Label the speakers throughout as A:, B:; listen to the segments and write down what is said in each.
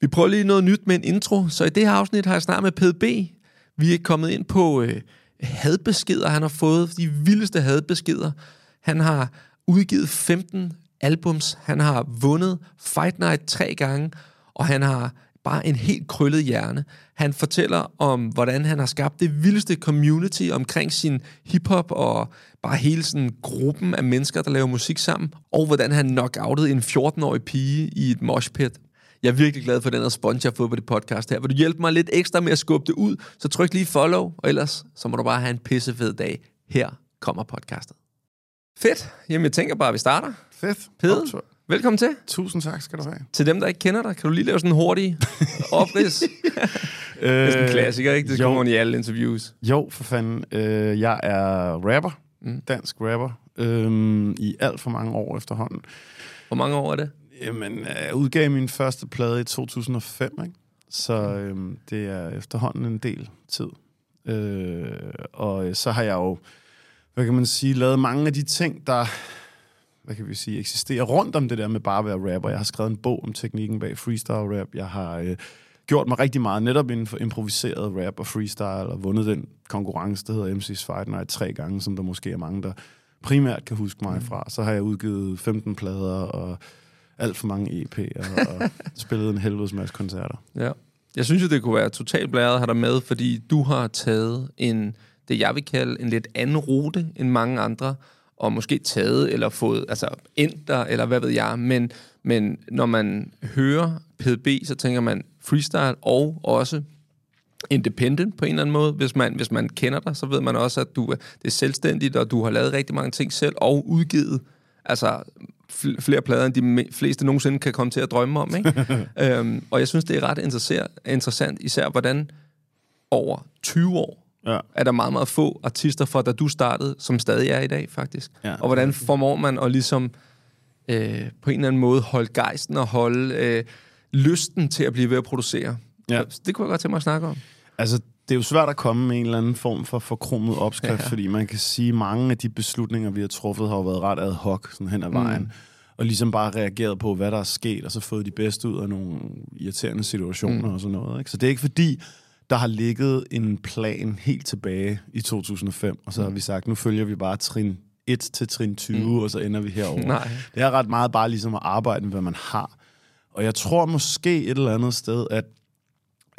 A: Vi prøver lige noget nyt med en intro, så i det her afsnit har jeg snart med PDB. Vi er kommet ind på øh, hadbeskeder, han har fået, de vildeste hadbeskeder. Han har udgivet 15 albums, han har vundet Fight Night tre gange, og han har bare en helt krøllet hjerne. Han fortæller om, hvordan han har skabt det vildeste community omkring sin hiphop og bare hele sådan gruppen af mennesker, der laver musik sammen, og hvordan han knockoutede en 14-årig pige i et moshpit. Jeg er virkelig glad for den respons, jeg har fået på det podcast her. Vil du hjælpe mig lidt ekstra med at skubbe det ud, så tryk lige follow, og ellers så må du bare have en pissefed dag. Her kommer podcastet. Fedt. Jamen, jeg tænker bare, at vi starter.
B: Fedt.
A: Pede, velkommen til.
B: Tusind tak skal du have.
A: Til dem, der ikke kender dig, kan du lige lave sådan en hurtig oprids? det er sådan en klassiker, ikke? Det
B: jo.
A: kommer i alle interviews.
B: Jo, for fanden. Øh, jeg er rapper. Mm. Dansk rapper. Øh, I alt for mange år efterhånden.
A: Hvor mange år er det?
B: Jamen, jeg udgav min første plade i 2005, ikke? Så øh, det er efterhånden en del tid. Øh, og så har jeg jo, hvad kan man sige, lavet mange af de ting, der hvad kan vi sige, eksisterer rundt om det der med bare at være rapper. Jeg har skrevet en bog om teknikken bag freestyle rap. Jeg har øh, gjort mig rigtig meget netop inden for improviseret rap og freestyle, og vundet den konkurrence, der hedder MC's Fight Night tre gange, som der måske er mange, der primært kan huske mig fra. Så har jeg udgivet 15 plader og alt for mange EP'er og spillet en helvedes masse koncerter.
A: Ja. Jeg synes jo, det kunne være totalt blæret at have dig med, fordi du har taget en, det jeg vil kalde en lidt anden rute end mange andre, og måske taget eller fået, altså endt der, eller hvad ved jeg, men, men når man hører PDB, så tænker man freestyle og også independent på en eller anden måde. Hvis man, hvis man kender dig, så ved man også, at du er, det er selvstændigt, og du har lavet rigtig mange ting selv, og udgivet altså fl- flere plader, end de fleste nogensinde kan komme til at drømme om. Ikke? øhm, og jeg synes, det er ret interessant, især hvordan over 20 år
B: Ja.
A: er der meget, meget få artister fra, da du startede, som stadig er i dag, faktisk.
B: Ja.
A: Og hvordan formår man at ligesom øh, på en eller anden måde holde gejsten og holde øh, lysten til at blive ved at producere.
B: Ja.
A: Så Det kunne jeg godt tænke mig at snakke om.
B: Altså, det er jo svært at komme med en eller anden form for forkromet opskrift,
A: Ja.
B: fordi man kan sige, at mange af de beslutninger, vi har truffet, har jo været ret ad hoc sådan hen ad vejen. Mm. Og ligesom bare reageret på, hvad der er sket, og så fået de bedste ud af nogle irriterende situationer mm. og sådan noget. Ikke? Så det er ikke fordi, der har ligget en plan helt tilbage i 2005, og så har vi sagt, nu følger vi bare trin 1 til trin 20, mm. og så ender vi herover.
A: Nej.
B: Det er ret meget bare ligesom at arbejde med, hvad man har. Og jeg tror måske et eller andet sted, at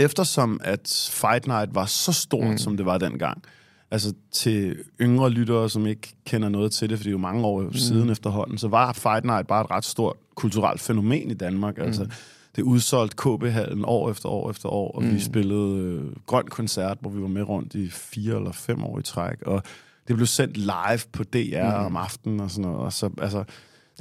B: eftersom at Fight Night var så stort, mm. som det var dengang, altså til yngre lyttere, som ikke kender noget til det, for det er jo mange år mm. siden efterhånden, så var Fight Night bare et ret stort kulturelt fænomen i Danmark. Mm. Altså, det udsolgte KB-hallen år efter år efter år, og mm. vi spillede øh, grøn koncert, hvor vi var med rundt i fire eller fem år i træk, og det blev sendt live på DR mm. om aftenen og sådan noget. Og så, altså,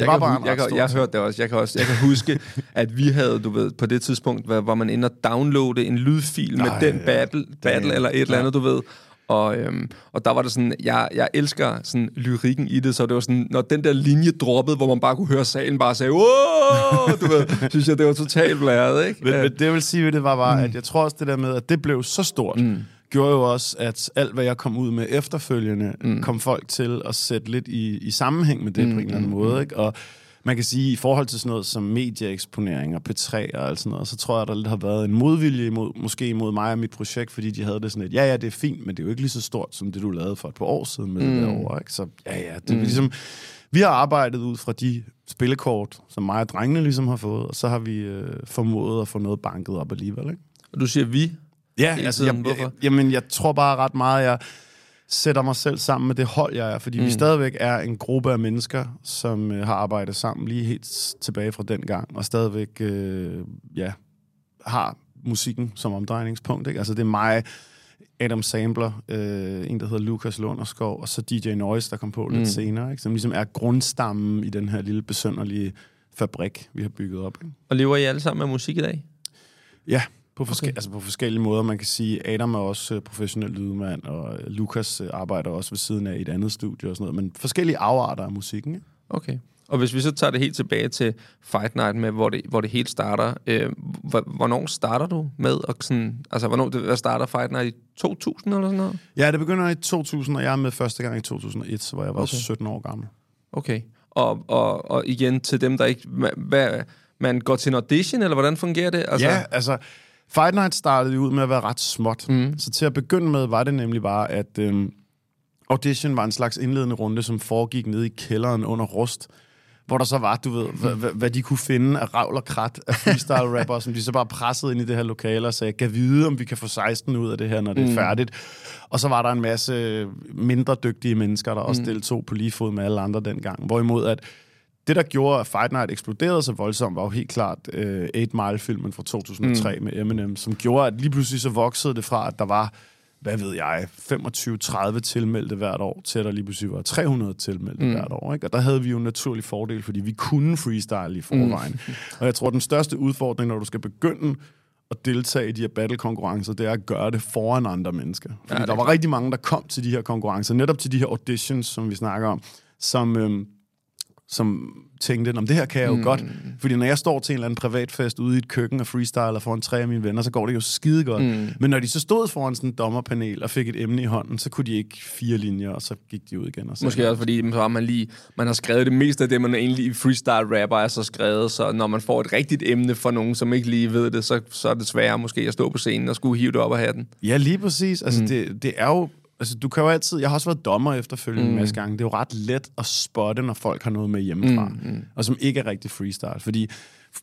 A: Jeg,
B: var
A: kan,
B: bare
A: jeg, jeg har
B: ting.
A: hørt det også. Jeg kan, også, jeg kan huske, at vi havde, du ved, på det tidspunkt, hvor, hvor man inde og downloade en lydfil med
B: Nej,
A: den
B: ja.
A: battle, battle
B: er-
A: eller et eller andet, du ved. Og, øhm, og der var det sådan, jeg, jeg elsker sådan lyrikken i det, så det var sådan, når den der linje droppede, hvor man bare kunne høre salen bare sige, du ved, synes jeg, det var totalt blæret, ikke?
B: Men, men det jeg vil sige det var bare, mm. at jeg tror også det der med, at det blev så stort, mm. Gjorde jo også, at alt hvad jeg kom ud med efterfølgende, mm. kom folk til at sætte lidt i, i sammenhæng med det mm. på en eller anden måde. Ikke? Og man kan sige, i forhold til sådan noget som medieeksponering og P3 og alt sådan noget, så tror jeg, der lidt har været en modvilje imod, måske imod mig og mit projekt, fordi de havde det sådan et, ja, ja, det er fint, men det er jo ikke lige så stort, som det du lavede for et par år siden med mm. det derovre. Ikke? Så ja, ja, det er ligesom... vi har arbejdet ud fra de spillekort, som mig og drengene ligesom har fået, og så har vi øh, formået at få noget banket op alligevel. Ikke?
A: Og du siger vi.
B: Ja,
A: Hele
B: altså,
A: tiden.
B: jeg,
A: Hvorfor?
B: jeg, jamen, jeg tror bare ret meget, jeg sætter mig selv sammen med det hold, jeg er, fordi mm. vi stadigvæk er en gruppe af mennesker, som øh, har arbejdet sammen lige helt tilbage fra den gang, og stadigvæk øh, ja, har musikken som omdrejningspunkt. Ikke? Altså, det er mig, Adam Sampler, øh, en, der hedder Lukas Lunderskov, og så DJ Noise, der kom på lidt senere, ikke? som ligesom er grundstammen i den her lille besønderlige fabrik, vi har bygget op. Ikke?
A: Og lever I alle sammen med musik i dag?
B: Ja, på, forske-
A: Okay.
B: altså på forskellige måder. Man kan sige, Adam er også øh, professionel lydmand, og øh, Lukas øh, arbejder også ved siden af et andet studie og sådan noget. Men forskellige afarter af musikken. Ikke?
A: Okay. Og hvis vi så tager det helt tilbage til Fight Night, med, hvor, det, hvor det hele starter, øh, hv- hvornår starter du med at sådan, altså hvornår det, hvad starter Fight Night i 2000 eller sådan noget?
B: Ja, det begynder i 2000, og jeg er med første gang i 2001, så var jeg var
A: Okay.
B: okay. 17 år gammel.
A: Okay. Og, og, og igen til dem, der ikke... hva- Hvad, man går til en audition, eller hvordan fungerer det?
B: Altså, ja, altså, Fight Night startede ud med at være ret småt. Mm. Så til at begynde med var det nemlig bare, at øhm, audition var en slags indledende runde, som foregik nede i kælderen under rust, hvor der så var, du ved, hvad, hvad, hvad de kunne finde af ravl og krat af freestyle-rapper, som de så bare pressede ind i det her lokale og sagde, kan vide, om vi kan få 16 ud af det her, når det er færdigt. Og så var der en masse mindre dygtige mennesker, der også deltog på lige fod med alle andre dengang. Hvorimod at det, der gjorde, at Fight Night eksploderede så voldsomt, var jo helt klart øh, 8 Mile-filmen fra 2003 mm. med Eminem, som gjorde, at lige pludselig så voksede det fra, at der var, hvad ved jeg, 25-30 tilmeldte hvert år, til at der lige pludselig var 300 tilmeldte mm. hvert år. Ikke? Og der havde vi jo en naturlig fordel, fordi vi kunne freestyle i forvejen. Mm. Og jeg tror, den største udfordring, når du skal begynde at deltage i de her battle-konkurrencer, det er at gøre det foran andre mennesker. Fordi ja,
A: er
B: der var rigtig mange, der kom til de her konkurrencer, netop til de her auditions, som vi snakker om, som... Øhm, som tænkte, om det her kan jeg jo mm. godt. Fordi når jeg står til en eller anden privatfest ude i et køkken og freestyler foran tre af mine venner, så går det jo skide godt. Mm. Men når de så stod foran sådan en dommerpanel og fik et emne i hånden, så kunne de ikke fire linjer, og så gik de ud igen. Og så
A: Måske også fordi, så har man lige, man har skrevet det meste af det, man egentlig i freestyle rapper er så skrevet, så når man får et rigtigt emne fra nogen, som ikke lige ved det, så, så er det sværere måske at stå på scenen og skulle hive det op af hatten.
B: Ja, lige præcis. Altså, mm. det, det er jo... Altså, du kan jo altid... Jeg har også været dommer efterfølgende mm. en masse gange. Det er jo ret let at spotte, når folk har noget med hjemmefra, mm, mm. og som ikke er rigtig freestyle. Fordi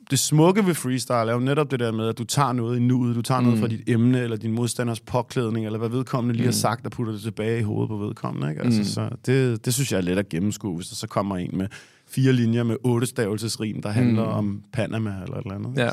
B: det smukke ved freestyle er jo netop det der med, at du tager noget i nuet, du tager mm. noget fra dit emne, eller din modstanders påklædning, eller hvad vedkommende lige har sagt, og putter det tilbage i hovedet på vedkommende. Ikke? Altså, mm. så det, det synes jeg er let at gennemskue, hvis der så kommer en med fire linjer med otte stavelsesrim, der handler mm. om Panama eller et eller andet.
A: Ja.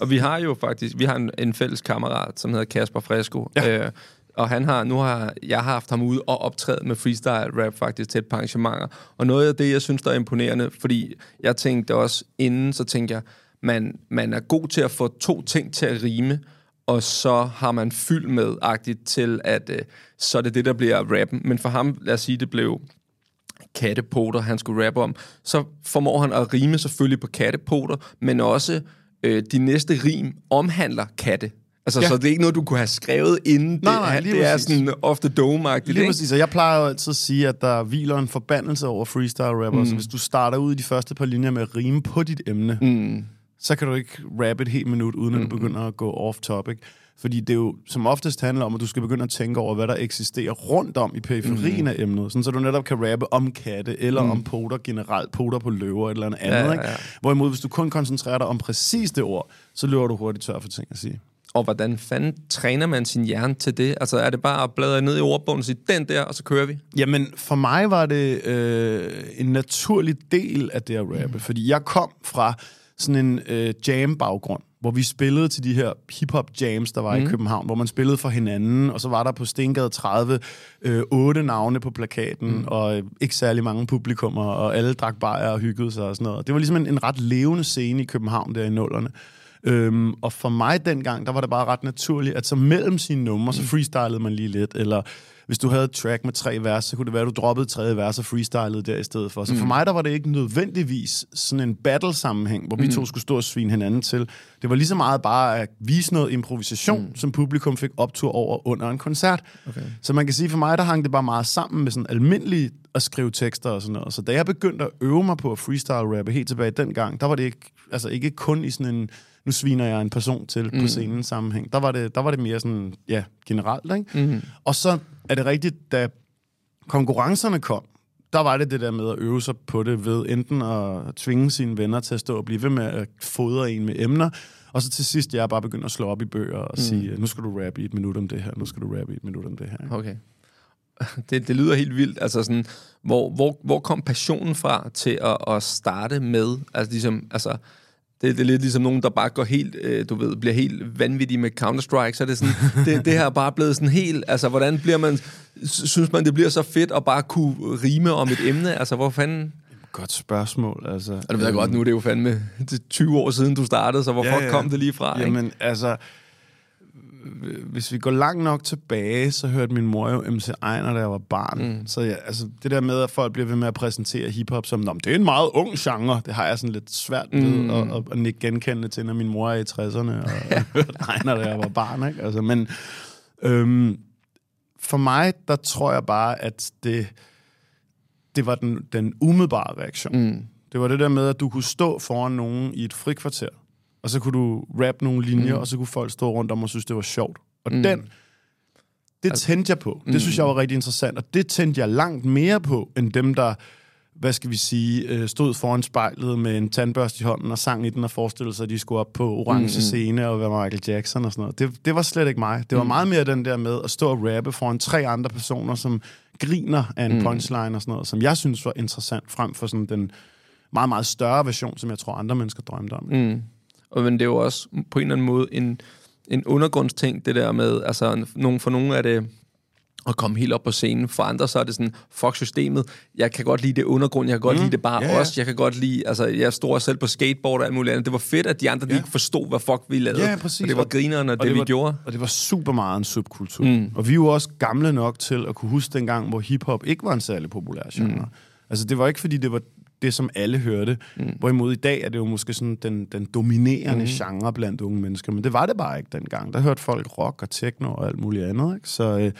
A: Og vi har jo faktisk, vi har en, en fælles kammerat, som hedder Kasper Fresco. Ja. Øh, og han har, nu har jeg har haft ham ude og optræde med freestyle rap faktisk til et par arrangementer. Og noget af det, jeg synes, der er imponerende, fordi jeg tænkte også inden, så tænkte jeg, man, man er god til at få to ting til at rime, og så har man fyld med agtigt til, at øh, så er det det, der bliver rappen. Men for ham, lad os sige, det blev kattepoter, han skulle rappe om, så formår han at rime selvfølgelig på kattepoter, men også øh, de næste rim omhandler katte. Altså, ja.
B: Ja.
A: så det er ikke noget, du kunne have skrevet inden.
B: Nej,
A: det,
B: nej,
A: er-
B: lige
A: det er sådan off the dome-agtigt,
B: Lige
A: ikke?
B: præcis, og jeg plejer jo altid at sige, at der hviler en forbandelse over freestyle rapper. Mm. Så hvis du starter ud i de første par linjer med at rime på dit emne, mm. så kan du ikke rappe et helt minut, uden at du begynder at gå off-topic. Fordi det jo som oftest handler om, at du skal begynde at tænke over, hvad der eksisterer rundt om i periferien mm. af emnet, sådan så du netop kan rappe om katte, eller mm. om poter generelt, poter på løver, eller andet andet.
A: ja,
B: Ikke?
A: ja.
B: Hvorimod, hvis du kun koncentrerer dig om præcis det ord, så løber du hurtigt tør for ting at sige.
A: Og hvordan fanden træner man sin hjerne til det? Altså, er det bare at bladre ned i ordbogen og sige, den der, og så kører vi?
B: Jamen, for mig var det øh, en naturlig del af det at rappe, mm. fordi jeg kom fra sådan en øh, jam-baggrund, hvor vi spillede til de her hip-hop jams, der var mm. i København, hvor man spillede for hinanden, og så var der på Stengade 30 øh, otte navne på plakaten, mm. og øh, ikke særlig mange publikummer, og alle drak bajer og hyggede sig og sådan noget. Det var ligesom en, en ret levende scene i København der i nullerne. Øhm, og for mig dengang, der var det bare ret naturligt, at så mellem sine numre, så freestylede man lige lidt, eller hvis du havde et track med tre vers, så kunne det være, at du droppede tredje vers og freestylede der i stedet for. Så for mig, der var det ikke nødvendigvis sådan en battle-sammenhæng, hvor vi to skulle stå og svine hinanden til. Det var lige så meget bare at vise noget improvisation, mm. som publikum fik optur over under en koncert. Okay. Så man kan sige, for mig, der hang det bare meget sammen med sådan almindelig at skrive tekster og sådan noget. Så da jeg begyndte at øve mig på at freestyle-rappe helt tilbage dengang, der var det ikke, altså ikke kun i sådan en nu sviner jeg en person til mm. på scenen sammenhæng. Der var, det, der var det mere sådan, ja, generelt, ikke? Mm. Og så er det rigtigt, da konkurrencerne kom, der var det det der med at øve sig på det ved enten at tvinge sine venner til at stå og blive ved med at fodre en med emner, og så til sidst, jeg er bare begyndt at slå op i bøger og mm. sige, nu skal du rappe i et minut om det her, nu skal du rappe i et minut om det her. ikke?
A: Okay. Det, det lyder helt vildt. Altså sådan, hvor, hvor, hvor kom passionen fra til at, at starte med? Altså, ligesom, altså, det, det er lidt ligesom nogen, der bare går helt, øh, du ved, bliver helt vanvittig med Counter-Strike. Så er det sådan, det, det her er bare blevet sådan helt, altså, hvordan bliver man, sy- synes man, det bliver så fedt at bare kunne rime om et emne? Altså, hvor fanden...
B: Godt spørgsmål, altså.
A: Og det ved jeg godt, nu er det jo fandme det er 20 år siden, du startede, så hvor
B: Ja,
A: ja, kom det lige fra? ikke?
B: Jamen, altså, hvis vi går langt nok tilbage, så hørte min mor jo MC Ejner, da jeg var barn. Mm. Så ja, altså, det der med, at folk bliver ved med at præsentere hiphop som, "Nå, men det er en meget ung genre, det har jeg sådan lidt svært ved mm. at, at, at nikke genkendende til, når min mor er i 60'erne, og jeg hørte Ejner, da jeg var barn. Ikke? Altså, men øhm, for mig, der tror jeg bare, at det, det var den, den umiddelbare reaktion. Mm. Det var det der med, at du kunne stå foran nogen i et frikvarter, og så kunne du rappe nogle linjer, mm. og så kunne folk stå rundt om og synes, det var sjovt. Og mm. den, det tændte jeg på. Det synes jeg var rigtig interessant, og det tændte jeg langt mere på, end dem, der hvad skal vi sige, øh, stod foran spejlet med en tandbørste i hånden og sang i den og forestillede sig, at de skulle op på orange mm, scene og være Michael Jackson og sådan noget. Det, det var slet ikke mig. Det var mm. meget mere den der med at stå og rappe foran tre andre personer, som griner af en punchline og sådan noget, som jeg synes var interessant, frem for sådan den meget, meget større version, som jeg tror andre mennesker drømte om. Mm.
A: Og men det er jo også på en eller anden måde en, en undergrundsting, det der med, altså en- nogen, for nogle er det at komme helt op på scenen. For andre så er det sådan, fuck systemet. Jeg kan godt lide det undergrund, jeg kan godt mm. lide det bare
B: ja.
A: også. Jeg kan godt lide, altså jeg står selv på skateboard og alt muligt andet. Det var fedt, at de andre ja.
B: Ja.
A: ikke forstod, hvad fuck vi lavede.
B: Ja, præcis.
A: Og det var grineren af det, det, vi
B: var,
A: gjorde.
B: Og det var super meget en subkultur. Mm. Og vi er jo også gamle nok til at kunne huske dengang, hvor hiphop ikke var en særlig populær genre. Mm. Altså det var ikke, fordi det var det, som alle hørte. Mm. Hvorimod i dag er det jo måske sådan den, den dominerende mm. genre blandt unge mennesker. Men det var det bare ikke dengang. Der hørte folk rock og techno og alt muligt andet. Ikke? Så øh,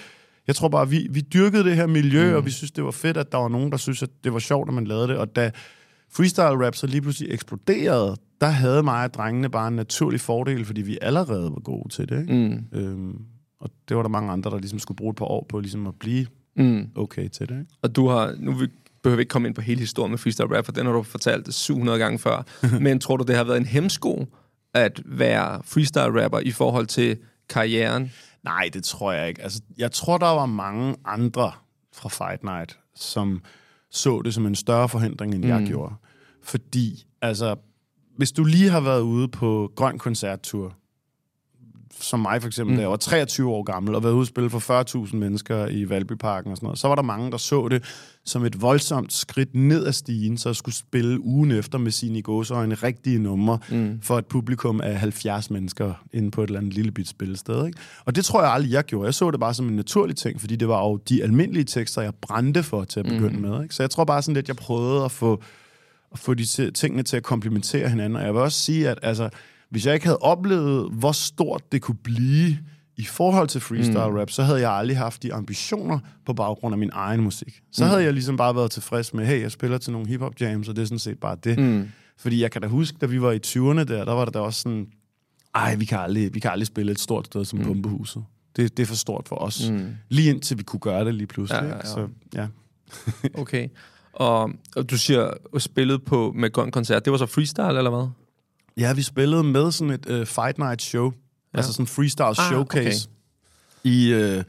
B: jeg tror bare, vi, vi dyrkede det her miljø, mm. og vi synes, det var fedt, at der var nogen, der synes, at det var sjovt, at man lavede det. Og da freestyle rap så lige pludselig eksploderede, der havde mig og drengene bare en naturlig fordel, fordi vi allerede var gode til det. Ikke? Mm. Øhm, og det var der mange andre, der ligesom skulle bruge et par år på ligesom at blive mm. okay til det. Ikke?
A: Og du har, nu vi- behøver vi ikke komme ind på hele historien med freestyle rap, for den har du fortalt 700 gange før. Men tror du, det har været en hemsko at være freestyle rapper i forhold til karrieren?
B: Nej, det tror jeg ikke. Altså, jeg tror, der var mange andre fra Fight Night, som så det som en større forhindring, end mm. jeg gjorde. Fordi, altså, hvis du lige har været ude på Grøn Koncerttur, som mig for eksempel, mm. da jeg var 23 år gammel, og været ude og spille for 40.000 mennesker i Valbyparken og sådan noget, så var der mange, der så det som et voldsomt skridt ned ad stigen, så skulle spille ugen efter med sine i gåseøjne rigtige numre mm. for et publikum af 70 mennesker inde på et eller andet lille bit spillested. Ikke? Og det tror jeg aldrig, jeg gjorde. Jeg så det bare som en naturlig ting, fordi det var jo de almindelige tekster, jeg brændte for til at begynde mm. med. Ikke? Så jeg tror bare sådan lidt, jeg prøvede at få at få de ti- tingene til at komplementere hinanden. Og jeg vil også sige, at altså, hvis jeg ikke havde oplevet, hvor stort det kunne blive i forhold til freestyle mm. rap, så havde jeg aldrig haft de ambitioner på baggrund af min egen musik. Så mm. havde jeg ligesom bare været tilfreds med, hey, jeg spiller til nogle hip-hop jams, og det er sådan set bare det. Mm. Fordi jeg kan da huske, da vi var i 20'erne der, der var der da også sådan, ej, vi kan aldrig, vi kan aldrig spille et stort sted som mm. Pumpehuset. Det, det er for stort for os. Mm. Lige indtil vi kunne gøre det lige pludselig.
A: Ja, ja, ja.
B: Så ja.
A: Okay. Og, og du siger, spillet på med Grøn Koncert, det var så freestyle, eller hvad?
B: Ja, vi spillede med sådan et uh, Fight Night show. Ja. Altså sådan en freestyle
A: Ah,
B: showcase. I uh,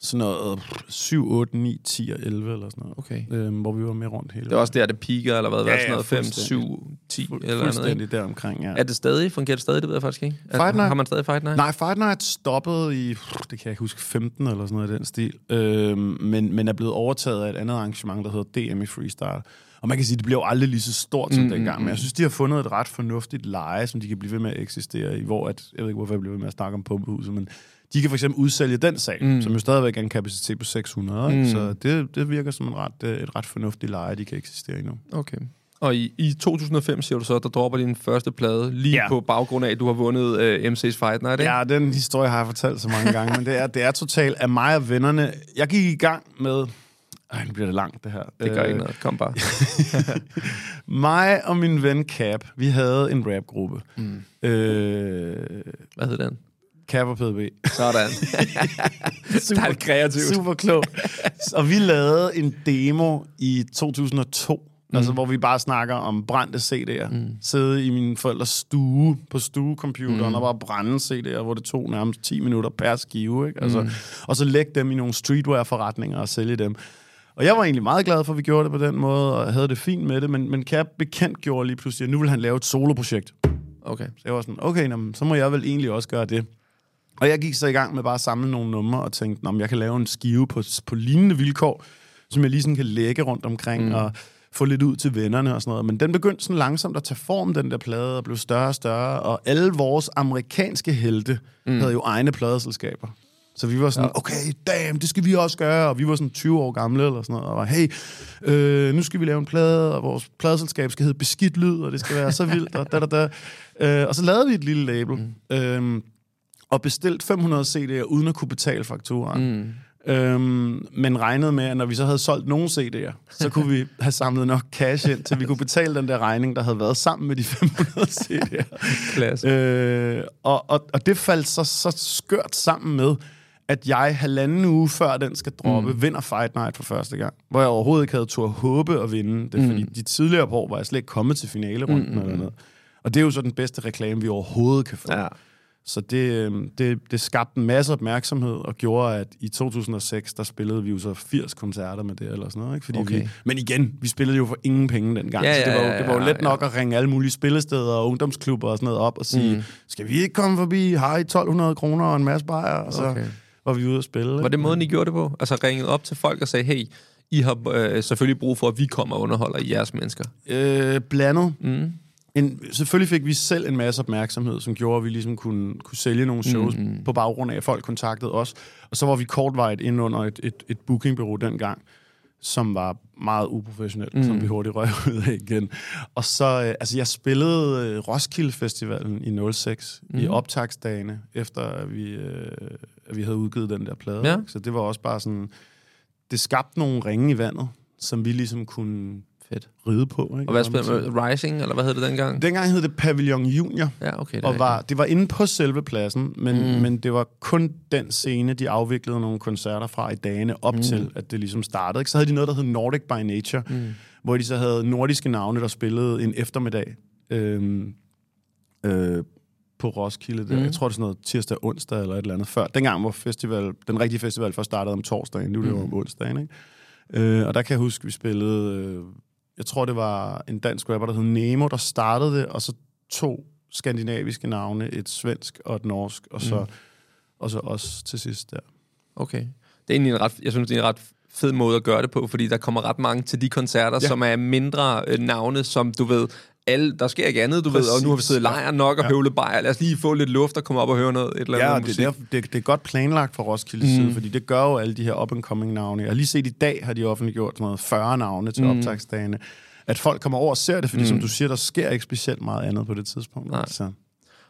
B: sådan noget 7, 8, 9, 10 og 11 eller sådan noget.
A: Okay.
B: Øhm, hvor vi var med rundt hele
A: Det er også der, det piker, eller hvad?
B: Ja,
A: sådan noget 5,
B: fuldstændig.
A: 7, 10
B: Fu-
A: eller andet, ikke?
B: Fuldstændig deromkring, ja.
A: Er det stadig? Fungerer det stadig? Det ved jeg faktisk ikke. Er,
B: Fight Night?
A: Har man stadig Fight Night?
B: Nej, Fight Night stoppede i, det kan jeg ikke huske, 15 eller sådan noget i den stil. Øhm, men, men er blevet overtaget af et andet arrangement, der hedder DM i Freestyle. Og man kan sige, at det bliver jo aldrig lige så stort som mm, dengang. Men jeg synes, de har fundet et ret fornuftigt leje, som de kan blive ved med at eksistere i. Hvor at, jeg ved ikke, hvorfor jeg bliver ved med at snakke om pumpehuset, men de kan for eksempel udsælge den sal, mm. som jo stadigvæk er en kapacitet på 600. Ikke? Så det, det virker som en ret, øh, et ret fornuftigt leje, de kan eksistere i nu.
A: Okay. Og i, i 2005, siger du så, der dropper din første plade, lige
B: Ja.
A: på baggrund af, at du har vundet øh, MC's Fight Night, ikke?
B: Ja, den historie har jeg fortalt så mange gange, men det er, det er totalt af mig og vennerne. Jeg gik i gang med... Ej, nu bliver det langt, det her.
A: Det gør
B: Øh,
A: ikke noget. Kom bare.
B: Mig og min ven Cap, vi havde en rapgruppe. Mm. Øh,
A: Hvad hedder den?
B: Cap og PDB.
A: Sådan.
B: super,
A: Dejligt kreativt.
B: Super klogt. Og vi lavede en demo i 2002, mm. altså hvor vi bare snakker om brændte CD'er. Mm. Sidde i min forældres stue på stuecomputeren mm. og bare brænde CD'er, hvor det tog nærmest 10 minutter per skive. Ikke? Altså, mm. Og så lægge dem i nogle streetwear-forretninger og sælge dem. Og jeg var egentlig meget glad for, at vi gjorde det på den måde, og havde det fint med det, men, men Cap bekendt gjorde lige pludselig, at nu vil han lave et soloprojekt.
A: Okay.
B: Så jeg var sådan, okay, nå, så må jeg vel egentlig også gøre det. Og jeg gik så i gang med bare at samle nogle numre og tænkte, om jeg kan lave en skive på, på lignende vilkår, som jeg lige sådan kan lægge rundt omkring mm. og få lidt ud til vennerne og sådan noget. Men den begyndte sådan langsomt at tage form, den der plade, og blev større og større. Og alle vores amerikanske helte mm. havde jo egne pladeselskaber. Så vi var sådan, ja. okay, damn, det skal vi også gøre. Og vi var sådan 20 år gamle eller sådan noget. Og var, hey, øh, nu skal vi lave en plade, og vores pladeselskab skal hedde Beskidt Lyd, og det skal være så vildt, og da, da, da. Øh, og så lavede vi et lille label. Mm. Øh, og bestilt 500 CD'er, uden at kunne betale fakturaen. Mm. Øhm, men regnede med, at når vi så havde solgt nogle CD'er, så kunne vi have samlet nok cash ind, til vi kunne betale den der regning, der havde været sammen med de 500 CD'er.
A: Klasse.
B: Øh, og, og, og det faldt så, så skørt sammen med, at jeg halvanden uge før den skal droppe, mm. vinder Fight Night for første gang. Hvor jeg overhovedet ikke havde tur håbe at vinde det, mm. fordi de tidligere år var jeg slet ikke kommet til finalerunden mm. eller noget. Og det er jo så den bedste reklame, vi overhovedet kan få.
A: Ja.
B: Så det, øhm, det, det skabte en masse opmærksomhed og gjorde, at i 2006, der spillede vi jo så 80 koncerter med det eller sådan noget. Ikke? Fordi
A: Okay.
B: vi, men igen, vi spillede jo for ingen penge dengang,
A: Ja,
B: så det var, jo, det var jo
A: ja,
B: let
A: ja.
B: nok at ringe alle mulige spillesteder og ungdomsklubber og sådan noget op og sige, mm. skal vi ikke komme forbi, har I 1200 kroner og en masse bajer? Og så
A: Okay.
B: Var vi ude at spille.
A: Var det måden, I gjorde det på? Altså ringede op til folk og sagde, hey, I har øh, selvfølgelig brug for, at vi kommer og underholder jeres mennesker.
B: Øh, blandet.
A: Mm.
B: En, selvfølgelig fik vi selv en masse opmærksomhed, som gjorde, at vi ligesom kunne, kunne sælge nogle shows mm. på baggrund af, at folk kontaktede os. Og så var vi kortvarigt inde under et, et, et bookingbureau dengang, som var meget uprofessionelt, mm. som vi hurtigt røg ud af igen. Og så, øh, altså jeg spillede øh, Roskilde Festivalen i 06, mm. i optagsdagene, efter vi, øh, at vi havde udgivet den der plade.
A: Ja.
B: ikke? Så det var også bare sådan, det skabte nogle ringe i vandet, som vi ligesom kunne
A: Fedt.
B: ride på. Ikke?
A: Og hvad spiller man? Rising, eller hvad hed det dengang?
B: Dengang hed det Pavillon Junior,
A: Ja, okay. Det
B: og var, det var inde på selve pladsen, men, mm. men det var kun den scene, de afviklede nogle koncerter fra i dagene op mm. til, at det ligesom startede. Ikke? Så havde de noget, der hed Nordic by Nature, mm. hvor de så havde nordiske navne, der spillede en eftermiddag øhm, øh, på Roskilde. Der. Mm. Jeg tror, det er sådan noget tirsdag, onsdag eller et eller andet før. Dengang, hvor festival, den rigtige festival først startede om torsdagen, nu er det jo om onsdagen. Ikke? Øh, og der kan jeg huske, vi spillede... Øh, jeg tror, det var en dansk rapper, der hed Nemo, der startede det, og så to skandinaviske navne, et svensk og et norsk, og så, mm. og så os til sidst der.
A: Okay. Det er egentlig en ret, jeg synes, det er en ret fed måde at gøre det på, fordi der kommer ret mange til de koncerter, ja. som er mindre øh, navne, som du ved, alle, der sker ikke andet, du Præcis. ved, og nu har vi siddet i lejren nok og
B: Ja.
A: høvlet bajer. Lad os lige få lidt luft og komme op og høre noget, et eller andet
B: Ja,
A: musik.
B: det er, derfor, det, det er godt planlagt fra Roskilde mm. side, fordi det gør jo alle de her up-and-coming navne. Jeg har lige set i dag, har de offentliggjort sådan noget 40 navne til mm. optagsdagene. At folk kommer over og ser det, fordi mm. som du siger, der sker ikke specielt meget andet på det tidspunkt.
A: Nej.
B: Så.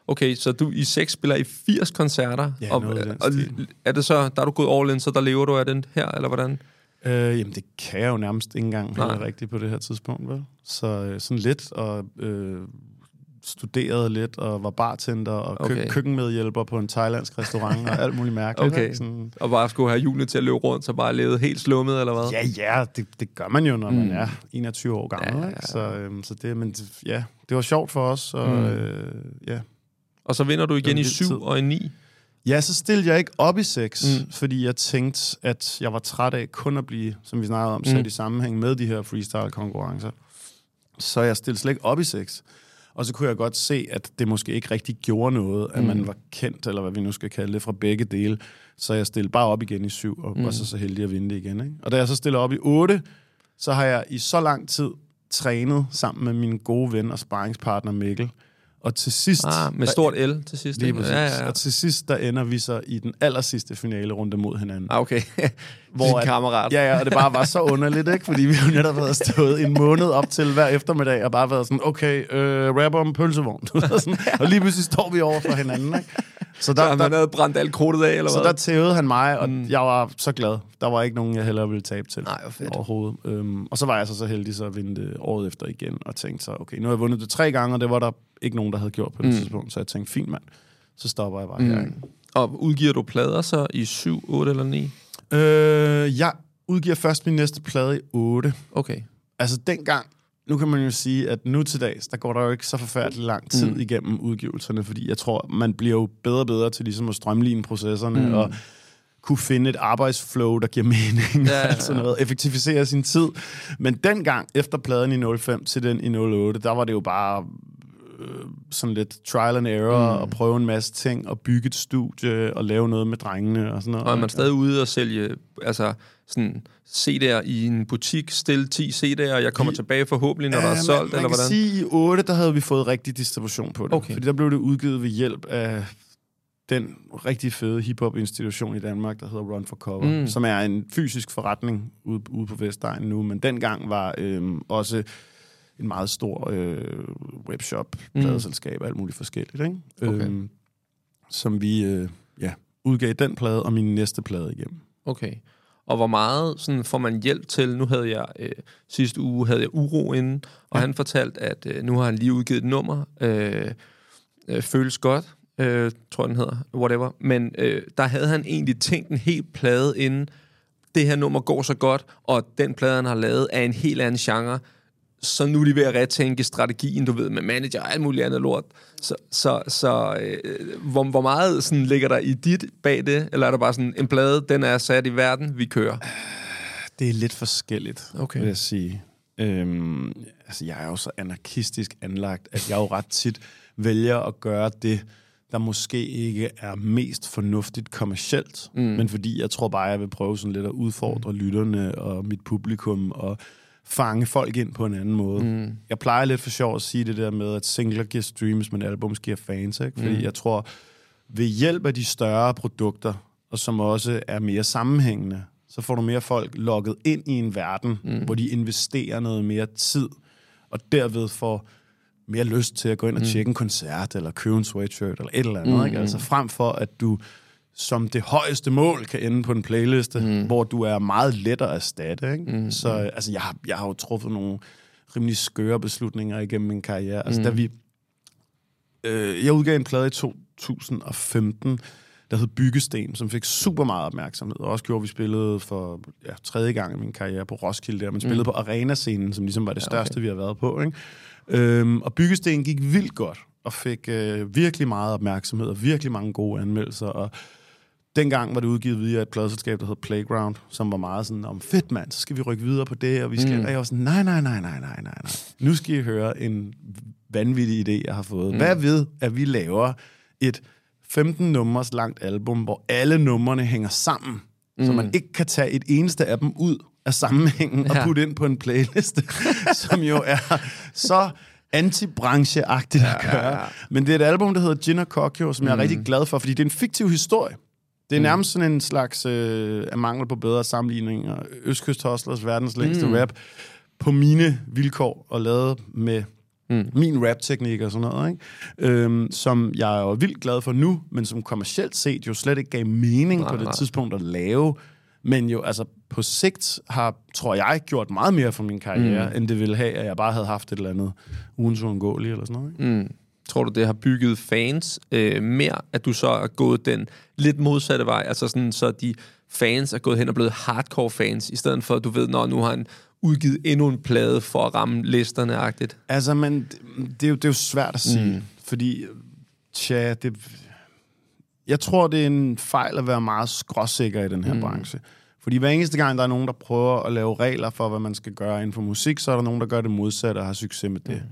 A: Okay, så du i seks spiller i 80 koncerter,
B: Ja,
A: og, og er det så, der er du gået all in, så der lever du af den her, eller hvordan?
B: Øh, jamen, det kan jeg jo nærmest ikke engang
A: Nej.
B: heller rigtigt på det her tidspunkt, vel? Så øh, sådan lidt, og øh, studerede lidt, og var bartender, og kø-
A: Okay.
B: køkkenmedhjælper på en thailandsk restaurant, og alt muligt mærkeligt.
A: Okay.
B: ikke? Sådan,
A: Og bare skulle have hjulene til at løbe rundt, så bare levede helt slummet, eller hvad?
B: ja, ja, det, det gør man jo, når mm. man er 21 år gammel.
A: Ja,
B: Ja,
A: ja,
B: ikke? Så, øhm, så det, men ja, det var sjovt for os, og
A: Mm.
B: øh, ja.
A: Og så vinder du igen
B: en
A: i
B: vild
A: 7
B: tid.
A: og i 9.
B: Ja, så stillede jeg ikke op i sex,
A: Mm.
B: mm. fordi jeg tænkte, at jeg var træt af kun at blive, som vi snakkede om,
A: Mm.
B: sat i sammenhæng med de her freestyle-konkurrencer. Så jeg stillede slet ikke op i sex. Og så kunne jeg godt se, at det måske ikke rigtig gjorde noget, at
A: Mm.
B: man var kendt, eller hvad vi nu skal kalde det, fra begge dele. Så jeg stillede bare op igen i syv, og
A: Mm.
B: mm. var så så heldig at vinde det igen. Ikke? Og da jeg så stiller op i otte, så har jeg i så lang tid trænet sammen med min gode ven og sparringspartner Mikkel. Og til sidst...
A: Ah, med
B: der-
A: stort L til sidst.
B: Lige præcis.
A: Ja, ja, ja.
B: Og til sidst, der ender vi så i den aller sidste finale runde mod hinanden.
A: Ah, okay.
B: Hvor
A: Din
B: at-
A: kammerat.
B: Ja, ja, og det bare var så underligt, ikke? Fordi vi jo netop havde stået en måned op til hver eftermiddag, og bare været sådan, okay, øh, rapper om pølsevogn. Sådan. og lige pludselig står vi over for hinanden, ikke? Så
A: Så
B: der,
A: man
B: der,
A: havde brændt alt krudtet af, eller
B: så
A: hvad?
B: der tævede han mig, og mm. jeg var så glad. Der var ikke nogen, jeg hellere ville tabe til.
A: Nej, hvor fedt.
B: Overhovedet. Øhm, og så var jeg så, så heldig så at vinde det året efter igen, og tænkte så, okay, nu har jeg vundet det tre gange, og det var der ikke nogen, der havde gjort på det mm. tidspunkt. Så jeg tænkte, fint mand, så stopper jeg bare mm. her.
A: Og udgiver du plader så i 7, 8 eller 9?
B: Øh, jeg udgiver først min næste plade i 8.
A: Okay.
B: Altså dengang, nu kan man jo sige, at nu til dags, der går der jo ikke så forfærdelig lang tid mm. igennem udgivelserne, fordi jeg tror, man bliver jo bedre og bedre til ligesom at strømligne processerne, mm. og kunne finde et arbejdsflow, der giver mening, ja, ja, ja. altså noget, effektivisere sin tid. Men dengang, efter pladen i 05 til den i 08, der var det jo bare øh, sådan lidt trial and error, mm. og prøve en masse ting, og bygge et studie, og lave noget med drengene, og sådan noget.
A: Og er man stadig ude og sælge altså, sådan CD'er i en butik, stille 10 CD'er, og jeg kommer vi, tilbage forhåbentlig, når ja, der er solgt,
B: man,
A: eller
B: man
A: hvordan?
B: kan sige, i 8, der havde vi fået rigtig distribution på det.
A: Okay.
B: Fordi der blev det udgivet ved hjælp af den rigtig fede hiphop-institution i Danmark, der hedder Run for Cover, mm. som er en fysisk forretning ude, ude på Vestegnen nu, men dengang var øhm, også en meget stor øh, webshop, pladeselskab, alt muligt forskelligt, ikke?
A: Okay.
B: Øhm, som vi øh, ja, udgav den plade og min næste plade igennem.
A: Okay. Og hvor meget sådan, får man hjælp til? Nu havde jeg øh, sidste uge havde jeg Uro inden, og ja. han fortalte, at øh, nu har han lige udgivet et nummer, øh, øh, Føles Godt, øh, tror jeg den hedder, whatever. Men øh, der havde han egentlig tænkt en helt plade inden, det her nummer går så godt, og den plade, han har lavet, er en helt anden genre. Så nu er de ved at retænke strategien, du ved, med manager og alt muligt andet lort. Så, så, så øh, hvor, hvor meget sådan, ligger der i dit bag det? Eller er der bare sådan, en plade, den er sat i verden, vi kører?
B: Det er lidt forskelligt,
A: Okay.
B: vil jeg sige. Øhm, altså, jeg er jo så anarkistisk anlagt, at jeg jo ret tit vælger at gøre det, der måske ikke er mest fornuftigt kommercielt, mm. men fordi jeg tror bare, jeg vil prøve sådan lidt at udfordre mm. lytterne og mit publikum og fange folk ind på en anden måde. Mm. Jeg plejer lidt for sjov at sige det der med, at singler giver streams, men albums giver fans, ikke? Fordi mm. jeg tror, ved hjælp af de større produkter, og som også er mere sammenhængende, så får du mere folk logget ind i en verden, mm. hvor de investerer noget mere tid, og derved får mere lyst til at gå ind og tjekke en koncert, eller købe en sweatshirt, eller et eller andet. Mm. Ikke? Altså frem for, at du som det højeste mål kan ende på en playliste, mm. hvor du er meget let at erstatte. Ikke? Mm. Så altså, jeg, har, jeg har jo truffet nogle rimelig skøre beslutninger igennem min karriere. Altså, da vi... Øh, jeg udgav en plade i 2015, der hed Byggesten, som fik super meget opmærksomhed, og også gjorde, at vi spillede for ja, tredje gang i min karriere på Roskilde, der, men spillede mm. på Arena-scenen, som ligesom var det største, okay. vi har været på. Ikke? Øhm, og Byggesten gik vildt godt, og fik øh, virkelig meget opmærksomhed, og virkelig mange gode anmeldelser, og dengang var det udgivet via et pladselskab, der hed Playground, som var meget sådan, om fedt mand, så skal vi rykke videre på det, og vi skal... Mm. Og jeg var sådan, nej, nej, nej, nej, nej, nej, nej. Nu skal I høre en vanvittig idé, jeg har fået. Mm. Hvad ved, at vi laver et 15 nummers langt album, hvor alle numrene hænger sammen, mm. så man ikke kan tage et eneste af dem ud af sammenhængen ja. og putte ind på en playliste, som jo er så antibrancheagtigt ja, at gøre. Ja, ja. Men det er et album, der hedder Gin og Kokyo, som mm. jeg er rigtig glad for, fordi det er en fiktiv historie. Det er nærmest sådan en slags øh, af mangel på bedre sammenligninger. Østkyst Hustlers, verdens længste mm. rap, på mine vilkår og lavet med mm. min rap-teknik og sådan noget, ikke? Øhm, som jeg er vildt glad for nu, men som kommercielt set jo slet ikke gav mening nej, på det
A: nej.
B: tidspunkt at lave, men jo altså på sigt har, tror jeg, gjort meget mere for min karriere, mm. end det ville have, at jeg bare havde haft et eller andet ugens uundgåeligt eller sådan noget. Ikke?
A: Mm. Tror du, det har bygget fans øh, mere, at du så er gået den lidt modsatte vej? Altså sådan, så de fans er gået hen og blevet hardcore fans, i stedet for, at du ved, når nu har han udgivet endnu en plade for at ramme listerne-agtigt?
B: Altså, men det, er jo, det er jo svært at sige, mm. fordi, tja, det, jeg tror, det er en fejl at være meget skråsikker i den her mm. branche. Fordi hver eneste gang, der er nogen, der prøver at lave regler for, hvad man skal gøre inden for musik, så er der nogen, der gør det modsatte og har succes med det.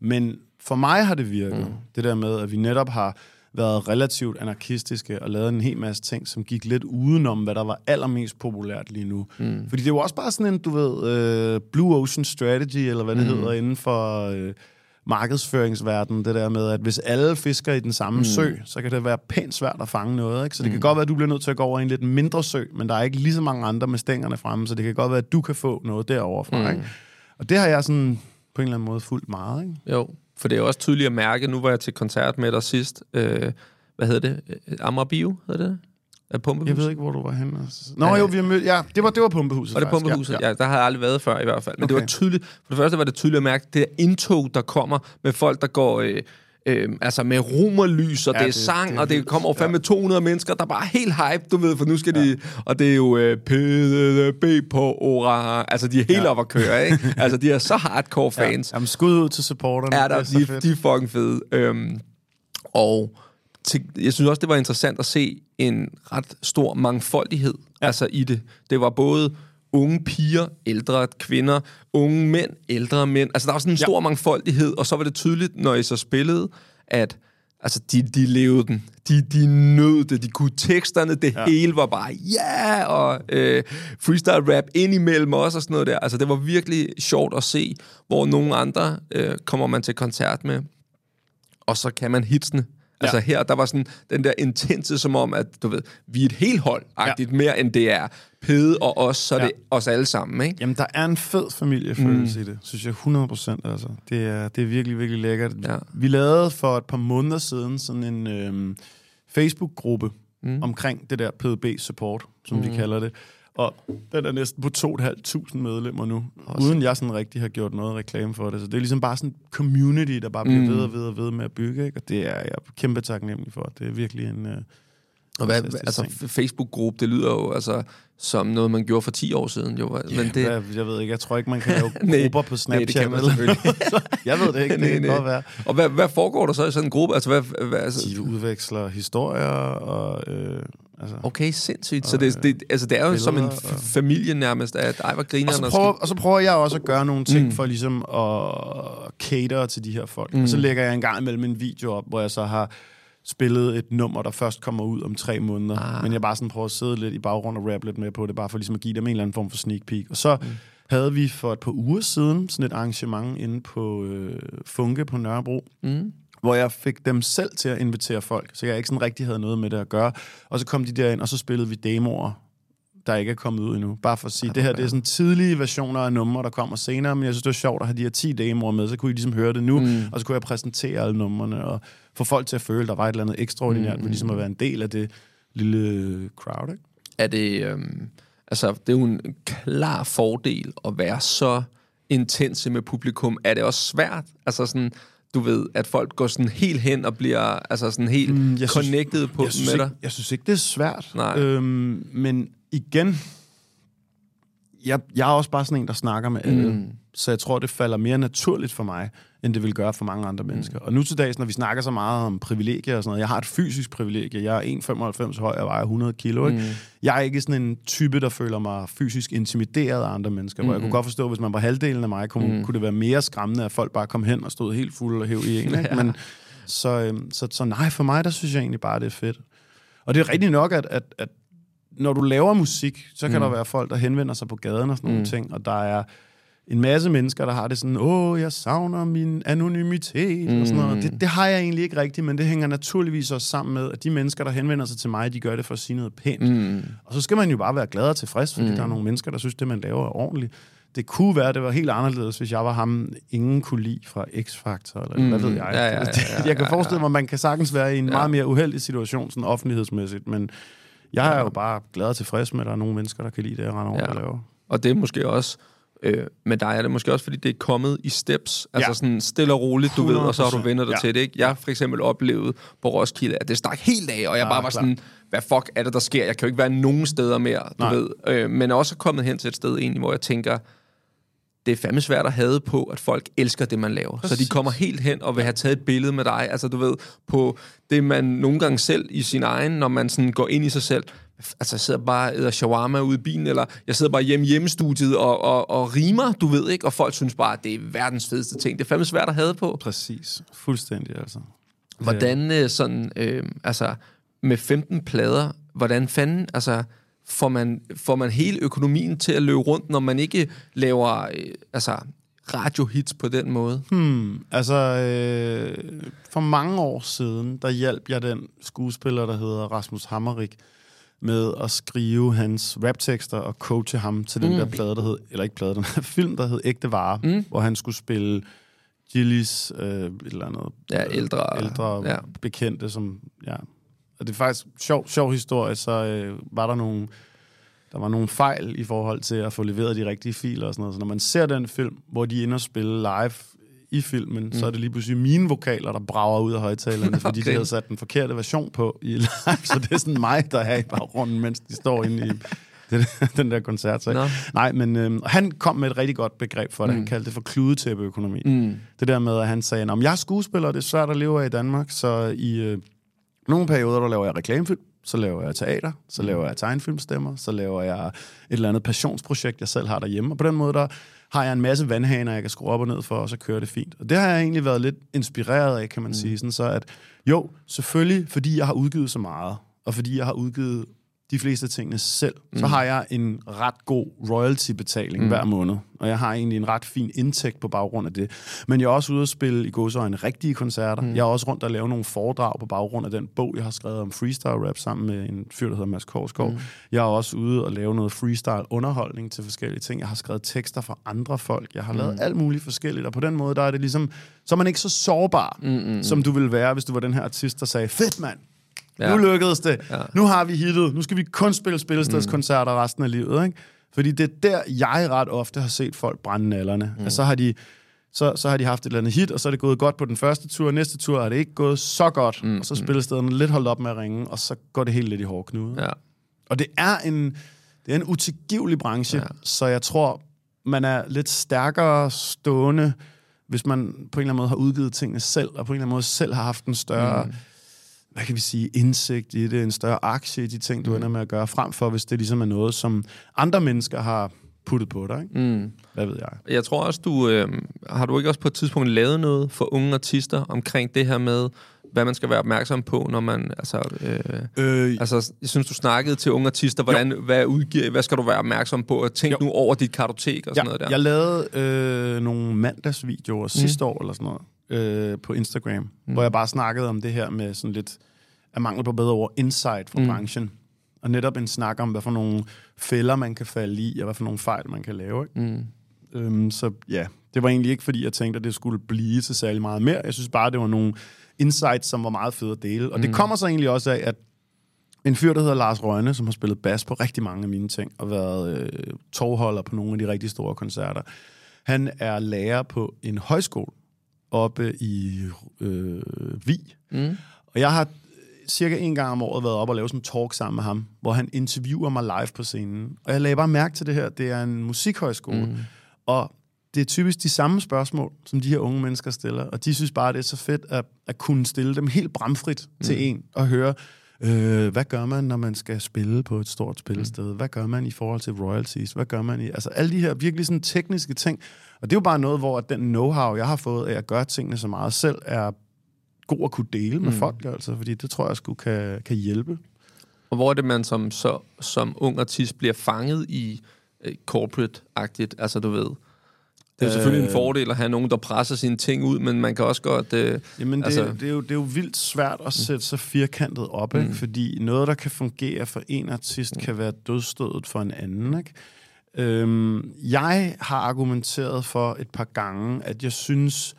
B: Mm. Men for mig har det virket, mm. det der med, at vi netop har været relativt anarkistiske og lavet en hel masse ting, som gik lidt udenom, hvad der var allermest populært lige nu. Mm. Fordi det er jo også bare sådan en, du ved, øh, Blue Ocean Strategy, eller hvad det mm. hedder, inden for øh, markedsføringsverdenen, det der med, at hvis alle fisker i den samme mm. sø, så kan det være pænt svært at fange noget. Ikke? Så det mm. kan godt være, at du bliver nødt til at gå over i en lidt mindre sø, men der er ikke lige så mange andre med stængerne fremme, så det kan godt være, at du kan få noget derovre fra. Mm. Ikke? Og det har jeg sådan på en eller anden måde fuldt meget. Ikke?
A: Jo, for det er også tydeligt at mærke, nu var jeg til koncert med dig sidst, øh, hvad hedder det? Øh, Amager Bio, hedder det? Af Pumpehuset?
B: Jeg ved ikke, hvor du var henne. altså. Nå jo, vi har mødt... Ja, det var, det var Pumpehuset
A: Var det
B: faktisk.
A: Pumpehuset? Ja,
B: Ja,
A: ja. der har jeg aldrig været før i hvert fald. Men okay. det var tydeligt, for det første var det tydeligt at mærke, det der indtog, der kommer med folk, der går... Øh, Øh, altså med romerlys, og ja, det er
B: det-
A: sang,
B: det
A: og det kommer fandme 200 mennesker, der er bare helt hype, du ved, for nu skal ja. de... Og det er jo øh, PDB på ora. Altså, de er helt ja. op at køre, ikke? Altså, de er så hardcore fans.
B: Jamen, skud ud til supporterne.
A: er der,
B: det er
A: de,
B: fedt.
A: de er fucking fede. Øhm, og til, jeg synes også, det var interessant at se en ret stor mangfoldighed ja. altså i det. Det var både unge piger, ældre kvinder, unge mænd, ældre mænd. Altså, der var sådan en
B: Ja.
A: stor mangfoldighed, og så var det tydeligt, når I så spillede, at altså, de, de levede den. De, de nød det. De kunne teksterne. Det ja. hele var bare, ja! Yeah! Og øh, freestyle rap ind imellem også og sådan noget der. Altså, det var virkelig sjovt at se, hvor nogle andre øh, kommer man til koncert med, og så kan man hitsene. Altså her, der var sådan den der intense, som om, at du ved, vi er et helt hold, agtigt, ja. mere end det er Pede og os, så er
B: Ja.
A: det os alle sammen, ikke?
B: Jamen, der er en fed familiefølelse mm. i det, synes jeg 100 procent. Altså. Det, er, det er virkelig, virkelig lækkert.
A: Ja.
B: Vi lavede for et par måneder siden sådan en øhm, Facebook-gruppe mm. omkring det der PDB-support, som mm. de kalder det. Og den er næsten på 2.500 medlemmer nu, Også. uden jeg sådan rigtig har gjort noget reklame for det. Så det er ligesom bare sådan en community, der bare bliver mm. ved og ved og ved med at bygge, ikke? og det er jeg kæmpe taknemmelig for. Det er virkelig en... Øh,
A: Og hvad, altså Facebook-gruppe, det lyder jo altså som noget, man gjorde for 10 år siden. Jo, men det,
B: Hvad, jeg ved ikke, jeg tror ikke, man kan lave
A: Nej,
B: grupper på
A: nej,
B: Snapchat.
A: det kan man selvfølgelig.
B: jeg ved det ikke, det
A: Nej,
B: kan
A: nej.
B: godt være.
A: Og hvad, hvad foregår der så i sådan en gruppe? Altså, hvad, hvad, altså,
B: De udveksler historier og... Øh, altså.
A: okay, sindssygt. Så det, det, altså, det er jo som en
B: billeder
A: f- familie nærmest, at ej, hvor griner
B: Og så, prøver, og så prøver jeg også at gøre nogle ting mm. for ligesom at cater til de her folk. Mm. Og så lægger jeg en gang imellem en video op, hvor jeg så har spillet et nummer, der først kommer ud om tre måneder. Ah. Men jeg bare sådan prøver at sidde lidt i baggrund og rappe lidt med på det, bare for ligesom at give dem en eller anden form for sneak peek. Og så mm. havde vi for et par uger siden sådan et arrangement inde på øh, Funke på Nørrebro, mm. Hvor jeg fik dem selv til at invitere folk, så jeg ikke sådan rigtig havde noget med det at gøre. Og så kom de derind, og så spillede vi demoer der ikke er kommet ud endnu. Bare for at sige, det her det er sådan tidlige versioner af numre, der kommer senere, men jeg synes, det var sjovt at have de her 10 demoer med, så kunne I ligesom høre det nu, mm. og så kunne jeg præsentere alle numrene, og få folk til at føle, at der var et eller andet ekstraordinært, mm. ved ligesom at være en del af det lille crowd, ikke?
A: er det, øhm, altså, det er jo en klar fordel at være så intense med publikum. Er det også svært? Altså sådan, du ved, at folk går sådan helt hen og bliver altså sådan helt mm,
B: jeg synes-
A: connected på,
B: jeg synes,
A: med dig?
B: ikke, jeg synes ikke, det er svært.
A: Nej.
B: Øhm, men igen, jeg, jeg er også bare sådan en, der snakker med alle. Mm. Så jeg tror, det falder mere naturligt for mig, end det vil gøre for mange andre mennesker. Og nu til dags, når vi snakker så meget om privilegier og sådan noget, jeg har et fysisk privilegie. Jeg er 1,95 høj og vejer 100 kilo. Ikke? Jeg er ikke sådan en type, der føler mig fysisk intimideret af andre mennesker. Hvor jeg kunne godt forstå, at hvis man var halvdelen af mig, kunne, kunne det være mere skræmmende, at folk bare kom hen og stod helt fulde og hæv i en. Ikke? Men, så, øhm, så, så nej, for mig, der synes jeg egentlig bare, det er fedt. Og det er rigtigt nok, at, at, at når du laver musik, så kan mm. der være folk, der henvender sig på gaden og sådan nogle ting, og der er en masse mennesker, der har det sådan, åh, jeg savner min anonymitet mm. og sådan noget. Det, det har jeg egentlig ikke rigtigt, men det hænger naturligvis også sammen med, at de mennesker, der henvender sig til mig, de gør det for at sige noget pænt. Mm. Og så skal man jo bare være glad og tilfreds, fordi mm. der er nogle mennesker, der synes, det man laver er ordentligt. Det kunne være, det var helt anderledes, hvis jeg var ham, ingen kunne lide fra X-Factor, eller mm. hvad ved jeg.
A: Ja, ja, ja, ja,
B: jeg kan forestille mig, at man kan sagtens være i en ja. meget mere uheldig situation, sådan offentlighedsmæssigt, men jeg er jo bare glad og tilfreds med, at der er nogle mennesker, der kan lide det, jeg render over
A: Ja.
B: og laver.
A: Og det er måske også... Øh, med dig er det måske også, fordi det er kommet i steps. Altså
B: Ja.
A: sådan stille og roligt, du ved, og så har du
B: 100%.
A: vendt dig
B: Ja.
A: til det, ikke? Jeg har for eksempel oplevet på Roskilde, at det stak helt af, og jeg
B: Ja,
A: bare var
B: klart.
A: sådan, hvad fuck er det, der sker? Jeg kan jo ikke være nogen steder mere, du
B: Nej.
A: ved. Øh, men er også kommet hen til et sted egentlig, hvor jeg tænker, det er fandme svært at have på, at folk elsker det, man laver. Præcis. Så de kommer helt hen og vil have taget et billede med dig. Altså, du ved, på det, man nogle gange selv i sin egen, når man sådan går ind i sig selv, altså jeg sidder bare og æder shawarma ude i bilen, eller jeg sidder bare hjemme hjemmestudiet og, og, og rimer, du ved ikke, og folk synes bare, at det er verdens fedeste ting. Det er fandme svært at have på.
B: Præcis. Fuldstændig, altså.
A: Hvordan øh, sådan, øh, altså med 15 plader, hvordan fanden, altså får man, får man hele økonomien til at løbe rundt, når man ikke laver øh, altså, radiohits på den måde?
B: Hmm, altså, øh, for mange år siden, der hjalp jeg den skuespiller, der hedder Rasmus Hammerik, med at skrive hans raptekster og coache ham til den mm. der plade, der hed, eller ikke plade, den her film, der hed Ægte Vare, mm. hvor han skulle spille Gillies, øh, et eller andet
A: Ja,
B: øh,
A: ældre-
B: ældre
A: ja.
B: bekendte, som, ja. Og det er faktisk sjov, sjov historie, så øh, var der nogle, der var nogle fejl i forhold til at få leveret de rigtige filer og sådan noget. Så når man ser den film, hvor de er inde og spille live i filmen, mm. så er det lige pludselig mine vokaler, der brager ud af højtalerne, fordi
A: Okay.
B: de havde sat den forkerte version på i live, så det er sådan mig, der er i baggrunden, mens de står inde i den, den der koncert. Så. Nej, men øh, han kom med et rigtig godt begreb for det. Mm. Han kaldte det for kludetæppeøkonomi. Mm. Det der med, at han sagde, om jeg er skuespiller, og det er svært at leve af i Danmark, så i øh, nogle perioder, der laver jeg reklamefilm, så laver jeg teater, så laver jeg tegnefilmstemmer, så laver jeg et eller andet passionsprojekt, jeg selv har derhjemme. Og på den måde, der har jeg en masse vandhaner, jeg kan skrue op og ned for, og så kører det fint. Og det har jeg egentlig været lidt inspireret af, kan man mm. sige. Sådan så at, jo, selvfølgelig, fordi jeg har udgivet så meget, og fordi jeg har udgivet de fleste af tingene selv, mm. så har jeg en ret god royalty-betaling mm. hver måned. Og jeg har egentlig en ret fin indtægt på baggrund af det. Men jeg er også ude at spille i godsøjne rigtige koncerter. Mm. Jeg er også rundt og lave nogle foredrag på baggrund af den bog, jeg har skrevet om freestyle rap sammen med en fyr, der hedder Mads Korsgaard. Mm. Jeg er også ude og lave noget freestyle underholdning til forskellige ting. Jeg har skrevet tekster for andre folk. Jeg har lavet mm. alt muligt forskelligt. Og på den måde, der er det ligesom, så er man ikke så sårbar, mm, mm, som du ville være, hvis du var den her artist, der sagde, fedt mand, Ja. Nu lykkedes det. Ja. Nu har vi hittet. Nu skal vi kun spille spillestedskoncerter resten af livet. Ikke? Fordi det er der, jeg ret ofte har set folk brænde nallerne. Mm. Altså, så har de så, så har de haft et eller andet hit, og så er det gået godt på den første tur. Næste tur er det ikke gået så godt, mm. og så spiller stederne lidt holdt op med at ringe, og så går det helt lidt i hårdknude.
A: Ja.
B: Og det er en, det er en utilgivelig branche, ja. så jeg tror, man er lidt stærkere stående, hvis man på en eller anden måde har udgivet tingene selv, og på en eller anden måde selv har haft en større, mm. Hvad kan vi sige, indsigt i det, en større aktie i de ting, du mm. ender med at gøre, frem for hvis det ligesom er noget, som andre mennesker har puttet på dig. Ikke? Mm. Hvad ved jeg?
A: Jeg tror også, du øh, har du ikke også på et tidspunkt lavet noget for unge artister omkring det her med, hvad man skal være opmærksom på, når man, altså, øh,
B: Øh,
A: altså jeg synes, du snakkede til unge artister, hvordan, hvad, udgiver, hvad skal du være opmærksom på, og tænk
B: Jo.
A: nu over dit kartotek og sådan noget der.
B: Jeg lavede øh, nogle mandagsvideoer mm. sidste år eller sådan noget øh, på Instagram, mm. hvor jeg bare snakkede om det her med sådan lidt af mangel på bedre ord, insight fra mm. branchen. Og netop en snak om, hvad for nogle fælder man kan falde i, og hvad for nogle fejl man kan lave. Ikke? Mm. Øhm, så ja, det var egentlig ikke, fordi jeg tænkte, at det skulle blive til særlig meget mere. Jeg synes bare, det var nogle insights, som var meget fede at dele. Og mm. det kommer så egentlig også af, at en fyr, der hedder Lars Rønne, som har spillet bas på rigtig mange af mine ting, og været øh, tovholder på nogle af de rigtig store koncerter. Han er lærer på en højskole oppe i øh, Vi. Mm. Og jeg har cirka en gang om året været op og lavet sådan en talk sammen med ham, hvor han interviewer mig live på scenen. Og jeg lagde bare mærke til det her. Det er en musikhøjskole. Mm. Og det er typisk de samme spørgsmål, som de her unge mennesker stiller. Og de synes bare, det er så fedt at, at kunne stille dem helt bramfrit mm. til en og høre, øh, hvad gør man, når man skal spille på et stort spillested? Hvad gør man i forhold til royalties? Hvad gør man i... Altså alle de her virkelig sådan tekniske ting. Og det er jo bare noget, hvor den know-how, jeg har fået af at gøre tingene så meget selv, er god at kunne dele med mm. folk, altså. Fordi det tror jeg sgu kan, kan hjælpe.
A: Og hvor er det, man som, så, som ung artist bliver fanget i øh, corporate-agtigt, altså du ved... Det er jo selvfølgelig en fordel at have nogen, der presser sine ting ud, men man kan også godt... Øh,
B: Jamen, det,
A: altså-
B: det, er jo, det er jo vildt svært at sætte sig firkantet op, ikke? fordi noget, der kan fungere for en artist, kan være dødstødet for en anden. Ikke? Øhm, jeg har argumenteret for et par gange, at jeg synes,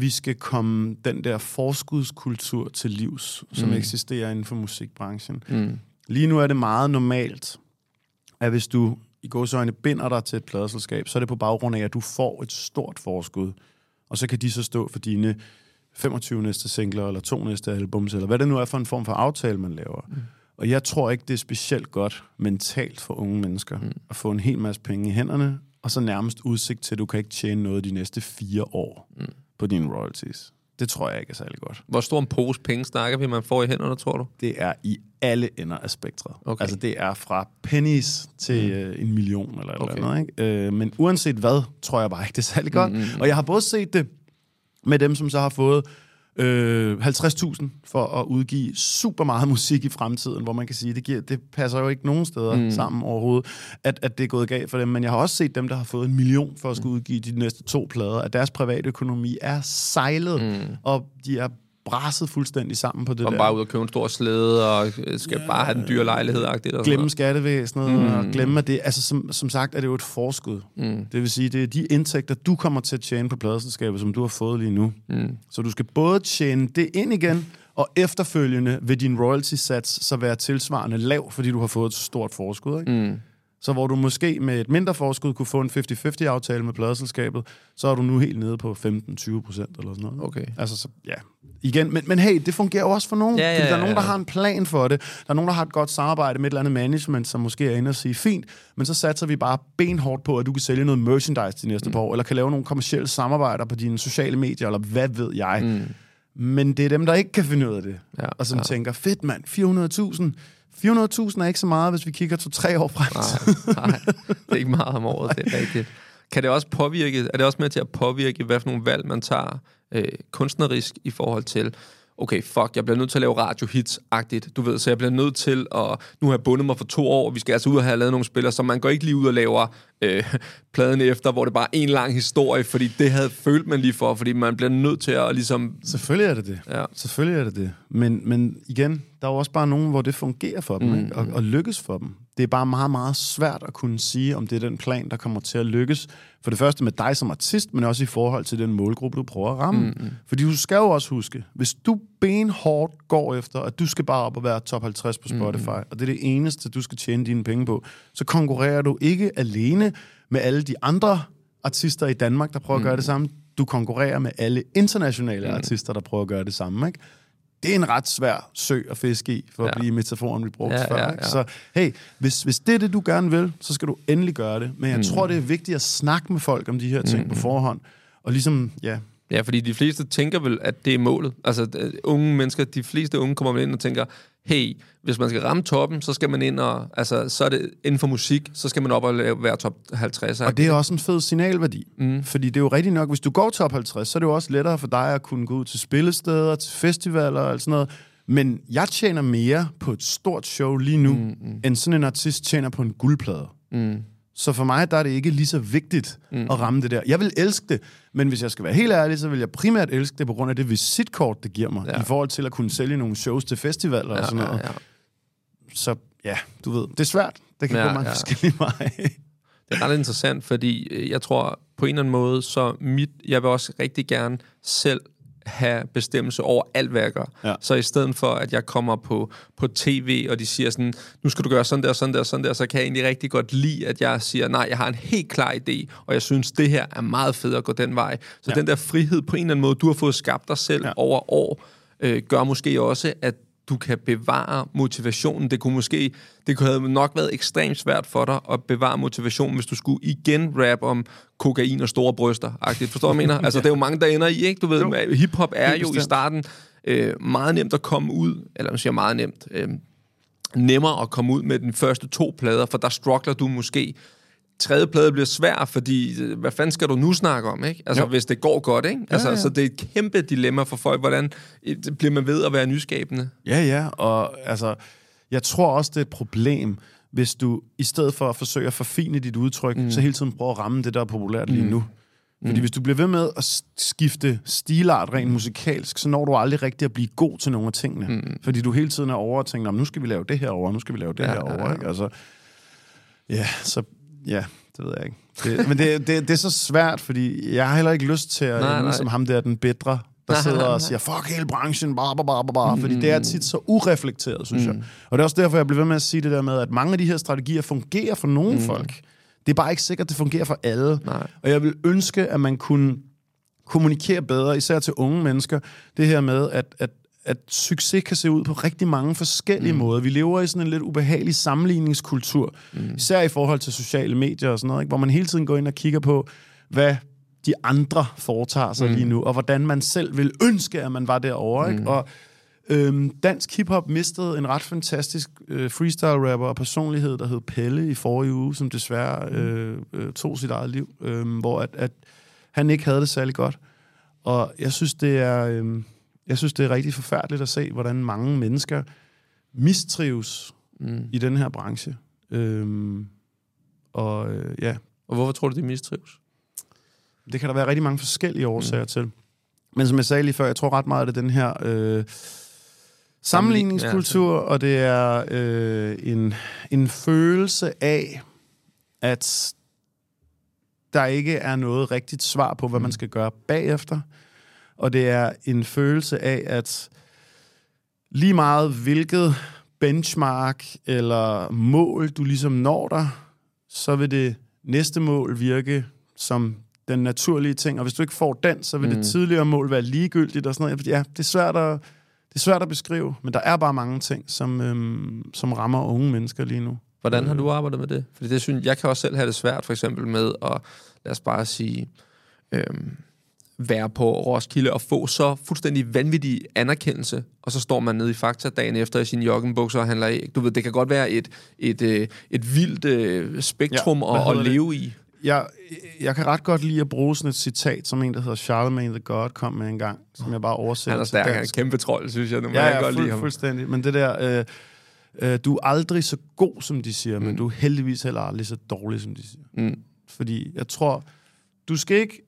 B: vi skal komme den der forskudskultur til livs, som mm. eksisterer inden for musikbranchen. Mm. Lige nu er det meget normalt, at hvis du i gåsøjne binder dig til et pladeselskab, så er det på baggrund af, at du får et stort forskud. Og så kan de så stå for dine 25 næste singler, eller to næste albums, eller hvad det nu er for en form for aftale, man laver. Mm. Og jeg tror ikke, det er specielt godt mentalt for unge mennesker, mm. at få en hel masse penge i hænderne, og så nærmest udsigt til, at du kan ikke tjene noget de næste fire år mm. På dine royalties. Det tror jeg ikke er særlig godt.
A: hvor stor en pose penge snakker vi, man får i hænderne, tror du?
B: Det er i alle ender af spektret.
A: Okay.
B: Altså det er fra pennies til mm. øh, en million eller et
A: Okay.
B: eller andet. Ikke? Øh, men uanset hvad, tror jeg bare ikke, det er særlig godt. Mm, mm, Og jeg har både set det med dem, som så har fået øh, 50.000 for at udgive super meget musik i fremtiden, hvor man kan sige, det, giver, det passer jo ikke nogen steder mm. sammen overhovedet, at, at det er gået galt for dem. Men jeg har også set dem, der har fået en million for at skulle udgive de næste to plader, at deres private økonomi er sejlet, mm. og de er brasset fuldstændig sammen på det
A: Kom
B: der.
A: bare ud og købe en stor slæde, og øh, skal bare have den dyre lejlighed-agtigt. og
B: glemme skattevæsenet mm. og glemme det. Altså, som, som sagt er det jo et forskud. Mm. Det vil sige, det er de indtægter, du kommer til at tjene på pladeselskabet, som du har fået lige nu. Mm. Så du skal både tjene det ind igen, og efterfølgende vil din royalty-sats så være tilsvarende lav, fordi du har fået et stort forskud. Ikke? Mm. Så hvor du måske med et mindre forskud kunne få en 50-50 aftale med pladeselskabet, så er du nu helt nede på 15-20 procent eller sådan noget.
A: Okay.
B: Altså, så, ja. Igen, men, men hey, det fungerer jo også for nogen.
A: Ja, ja,
B: fordi der er nogen, der har en plan for det. Der er nogen, der har et godt samarbejde med et eller andet management, som måske er inde og sige, fint, men så satser vi bare benhårdt på, at du kan sælge noget merchandise de næste mm. par år, eller kan lave nogle kommersielle samarbejder på dine sociale medier, eller hvad ved jeg. Mm. Men det er dem, der ikke kan finde ud af det,
A: Ja,
B: og som
A: ja.
B: tænker, fedt mand, 400.000. 400.000 er ikke så meget, hvis vi kigger to-tre år frem.
A: Nej, nej, det er ikke meget om året, det er rigtigt. Kan det også påvirke, er det også med til at påvirke, hvad for nogle valg man tager øh, kunstnerisk i forhold til, okay, fuck, jeg bliver nødt til at lave radiohits-agtigt, du ved, så jeg bliver nødt til at, nu har jeg bundet mig for to år, vi skal altså ud og have lavet nogle spillere, så man går ikke lige ud og laver øh, pladen efter, hvor det bare er en lang historie, fordi det havde følt man lige for, fordi man bliver nødt til at ligesom,
B: Selvfølgelig er det det.
A: Ja.
B: Selvfølgelig er det det. Men, men igen, der er jo også bare nogen, hvor det fungerer for dem, mm. ikke? Og, og lykkes for dem. Det er bare meget, meget svært at kunne sige, om det er den plan, der kommer til at lykkes. For det første med dig som artist, men også i forhold til den målgruppe, du prøver at ramme. Mm. Fordi du skal jo også huske, hvis du benhårdt går efter, at du skal bare op og være top 50 på Spotify, mm. og det er det eneste, du skal tjene dine penge på, så konkurrerer du ikke alene med alle de andre artister i Danmark, der prøver mm. at gøre det samme. Du konkurrerer med alle internationale mm. artister, der prøver at gøre det samme. Ikke? Det er en ret svær sø at fiske i, for ja. At blive metaforen, vi brugte
A: Ja,
B: før.
A: ja, ja.
B: Så hey, hvis, hvis det er det, du gerne vil, så skal du endelig gøre det. Men jeg mm. tror, det er vigtigt at snakke med folk om de her ting mm. på forhånd. Og ligesom, ja,
A: Ja, fordi de fleste tænker vel, at det er målet. Altså, øh, unge mennesker, de fleste unge kommer vel ind og tænker, hey, hvis man skal ramme toppen, så skal man ind og, altså, så er det inden for musik, så skal man op og lave, være top 50.
B: Og det er også en fed signalværdi. Mm. Fordi det er jo rigtigt nok, hvis du går top 50, så er det jo også lettere for dig at kunne gå ud til spillesteder, til festivaler og sådan noget. Men jeg tjener mere på et stort show lige nu, mm, mm. end sådan en artist tjener på en guldplade. Mm. Så for mig der er det ikke lige så vigtigt mm. at ramme det der. Jeg vil elske det, men hvis jeg skal være helt ærlig, så vil jeg primært elske det på grund af det visitkort, det giver mig, ja.
A: Ja.
B: i forhold til at kunne sælge nogle shows til festivaler og sådan noget.
A: ja, ja.
B: Så ja, du ved, det er svært. Det kan
A: Ja,
B: gå mange
A: ja.
B: forskellige veje.
A: Det er ret interessant, fordi øh, jeg tror på en eller anden måde, så mit, jeg vil også rigtig gerne selv have bestemmelse over alt, hvad jeg gør.
B: Ja.
A: Så i stedet for, at jeg kommer på, på tv, og de siger sådan, nu skal du gøre sådan der, sådan der, sådan der, så kan jeg egentlig rigtig godt lide, at jeg siger, nej, jeg har en helt klar idé, og jeg synes, det her er meget fedt at gå den vej. Så
B: Ja.
A: den der frihed på en eller anden måde, du har fået skabt dig selv
B: ja.
A: over år, øh, gør måske også, at du kan bevare motivationen. Det kunne måske, det kunne have nok været ekstremt svært for dig at bevare motivationen, hvis du skulle igen rap om kokain og store bryster. -agtigt. Forstår du, hvad jeg mener? Altså, det er jo mange, der ender i, ikke? Du ved,
B: Jo.
A: hiphop er jo i starten øh, meget nemt at komme ud, eller man siger meget nemt, øh, nemmere at komme ud med den første to plader, for der struggler du måske tredje plade bliver svær, fordi øh, hvad fanden skal du nu snakke om, ikke? Altså,
B: Jo.
A: hvis det går godt, ikke? Altså,
B: ja.
A: Så det er et kæmpe dilemma for folk. Hvordan øh, bliver man ved at være nyskabende?
B: Ja, ja, og altså, jeg tror også, det er et problem, hvis du i stedet for at forsøge at forfine dit udtryk, mm. så hele tiden prøver at ramme det, der er populært lige nu. Fordi
A: Mm.
B: hvis du bliver ved med at skifte stilart rent musikalsk, så når du aldrig rigtig at blive god til nogle af tingene. Mm. Fordi du hele tiden er over og tænker, "Nå, nu skal vi lave det her over, nu skal vi lave det
A: Ja,
B: her over.
A: ja, ja.
B: Ikke? Altså, ja, så ja, det ved jeg ikke. Det, men det, det, det er så svært, fordi jeg har heller ikke lyst til at
A: Nej,
B: ende
A: nej.
B: som ham der, den bedre, der
A: Nej,
B: sidder
A: nej,
B: og
A: nej.
B: siger, fuck hele branchen, bare, bare, bare, bare,
A: Mm.
B: fordi det er tit så ureflekteret, synes jeg. Og det er også derfor, jeg bliver ved med at sige det der med, at mange af de her strategier fungerer for nogle mm. folk. Det er bare ikke sikkert, at det fungerer for alle.
A: Nej.
B: Og jeg vil ønske, at man kunne kommunikere bedre, især til unge mennesker, det her med, at, at, at succes kan se ud på rigtig mange forskellige mm. måder. Vi lever i sådan en lidt ubehagelig sammenligningskultur, mm. især i forhold til sociale medier og sådan noget, ikke? hvor man hele tiden går ind og kigger på, hvad de andre foretager sig mm. lige nu, og hvordan man selv vil ønske, at man var derovre. Ikke? Og øhm, dansk hiphop mistede en ret fantastisk øh, freestyle-rapper og personlighed, der hed Pelle i forrige uge, som desværre øh, øh, tog sit eget liv, øh, hvor at, at han ikke havde det særlig godt. Og jeg synes, det er, øh, jeg synes, det er rigtig forfærdeligt at se, hvordan mange mennesker mistrives mm. i den her branche. Øhm, og øh, ja,
A: Og hvorfor tror du, de mistrives?
B: det kan der være rigtig mange forskellige årsager mm. til. Men som jeg sagde lige før, jeg tror ret meget, at det er den her øh, sammenligningskultur, og det er øh, en, en følelse af, at der ikke er noget rigtigt svar på, hvad man skal gøre bagefter. Og det er en følelse af, at lige meget hvilket benchmark eller mål, du ligesom når dig, så vil det næste mål virke som den naturlige ting, og hvis du ikke får den, så vil mm. det tidligere mål være ligegyldigt og sådan noget. Ja, det er svært at, det er svært at beskrive, men der er bare mange ting, som, øhm, som rammer unge mennesker lige nu.
A: Hvordan har du arbejdet med det? Fordi det synes, jeg kan også selv have det svært, for eksempel med at, lad os bare sige, øhm, være på Roskilde og få så fuldstændig vanvittig anerkendelse, og så står man nede i Fakta dagen efter i sine joggingbukser og handler af. Du ved, det kan godt være et, et, et, øh, et vildt øh, spektrum
B: Ja,
A: at, at leve i.
B: Jeg, jeg kan ret godt lide at bruge sådan et citat, som en, der hedder Charlemagne the God, kom med en gang, som jeg bare oversætter
A: Han er stærk, han er kæmpe trold, synes jeg. Nu
B: Ja,
A: jeg
B: ja,
A: godt lide
B: fuld,
A: ham.
B: fuldstændig. Men det der, øh, øh, du er aldrig så god, som de siger, mm. men du er heldigvis heller aldrig så dårlig, som de siger.
A: Mm.
B: Fordi jeg tror, du skal ikke,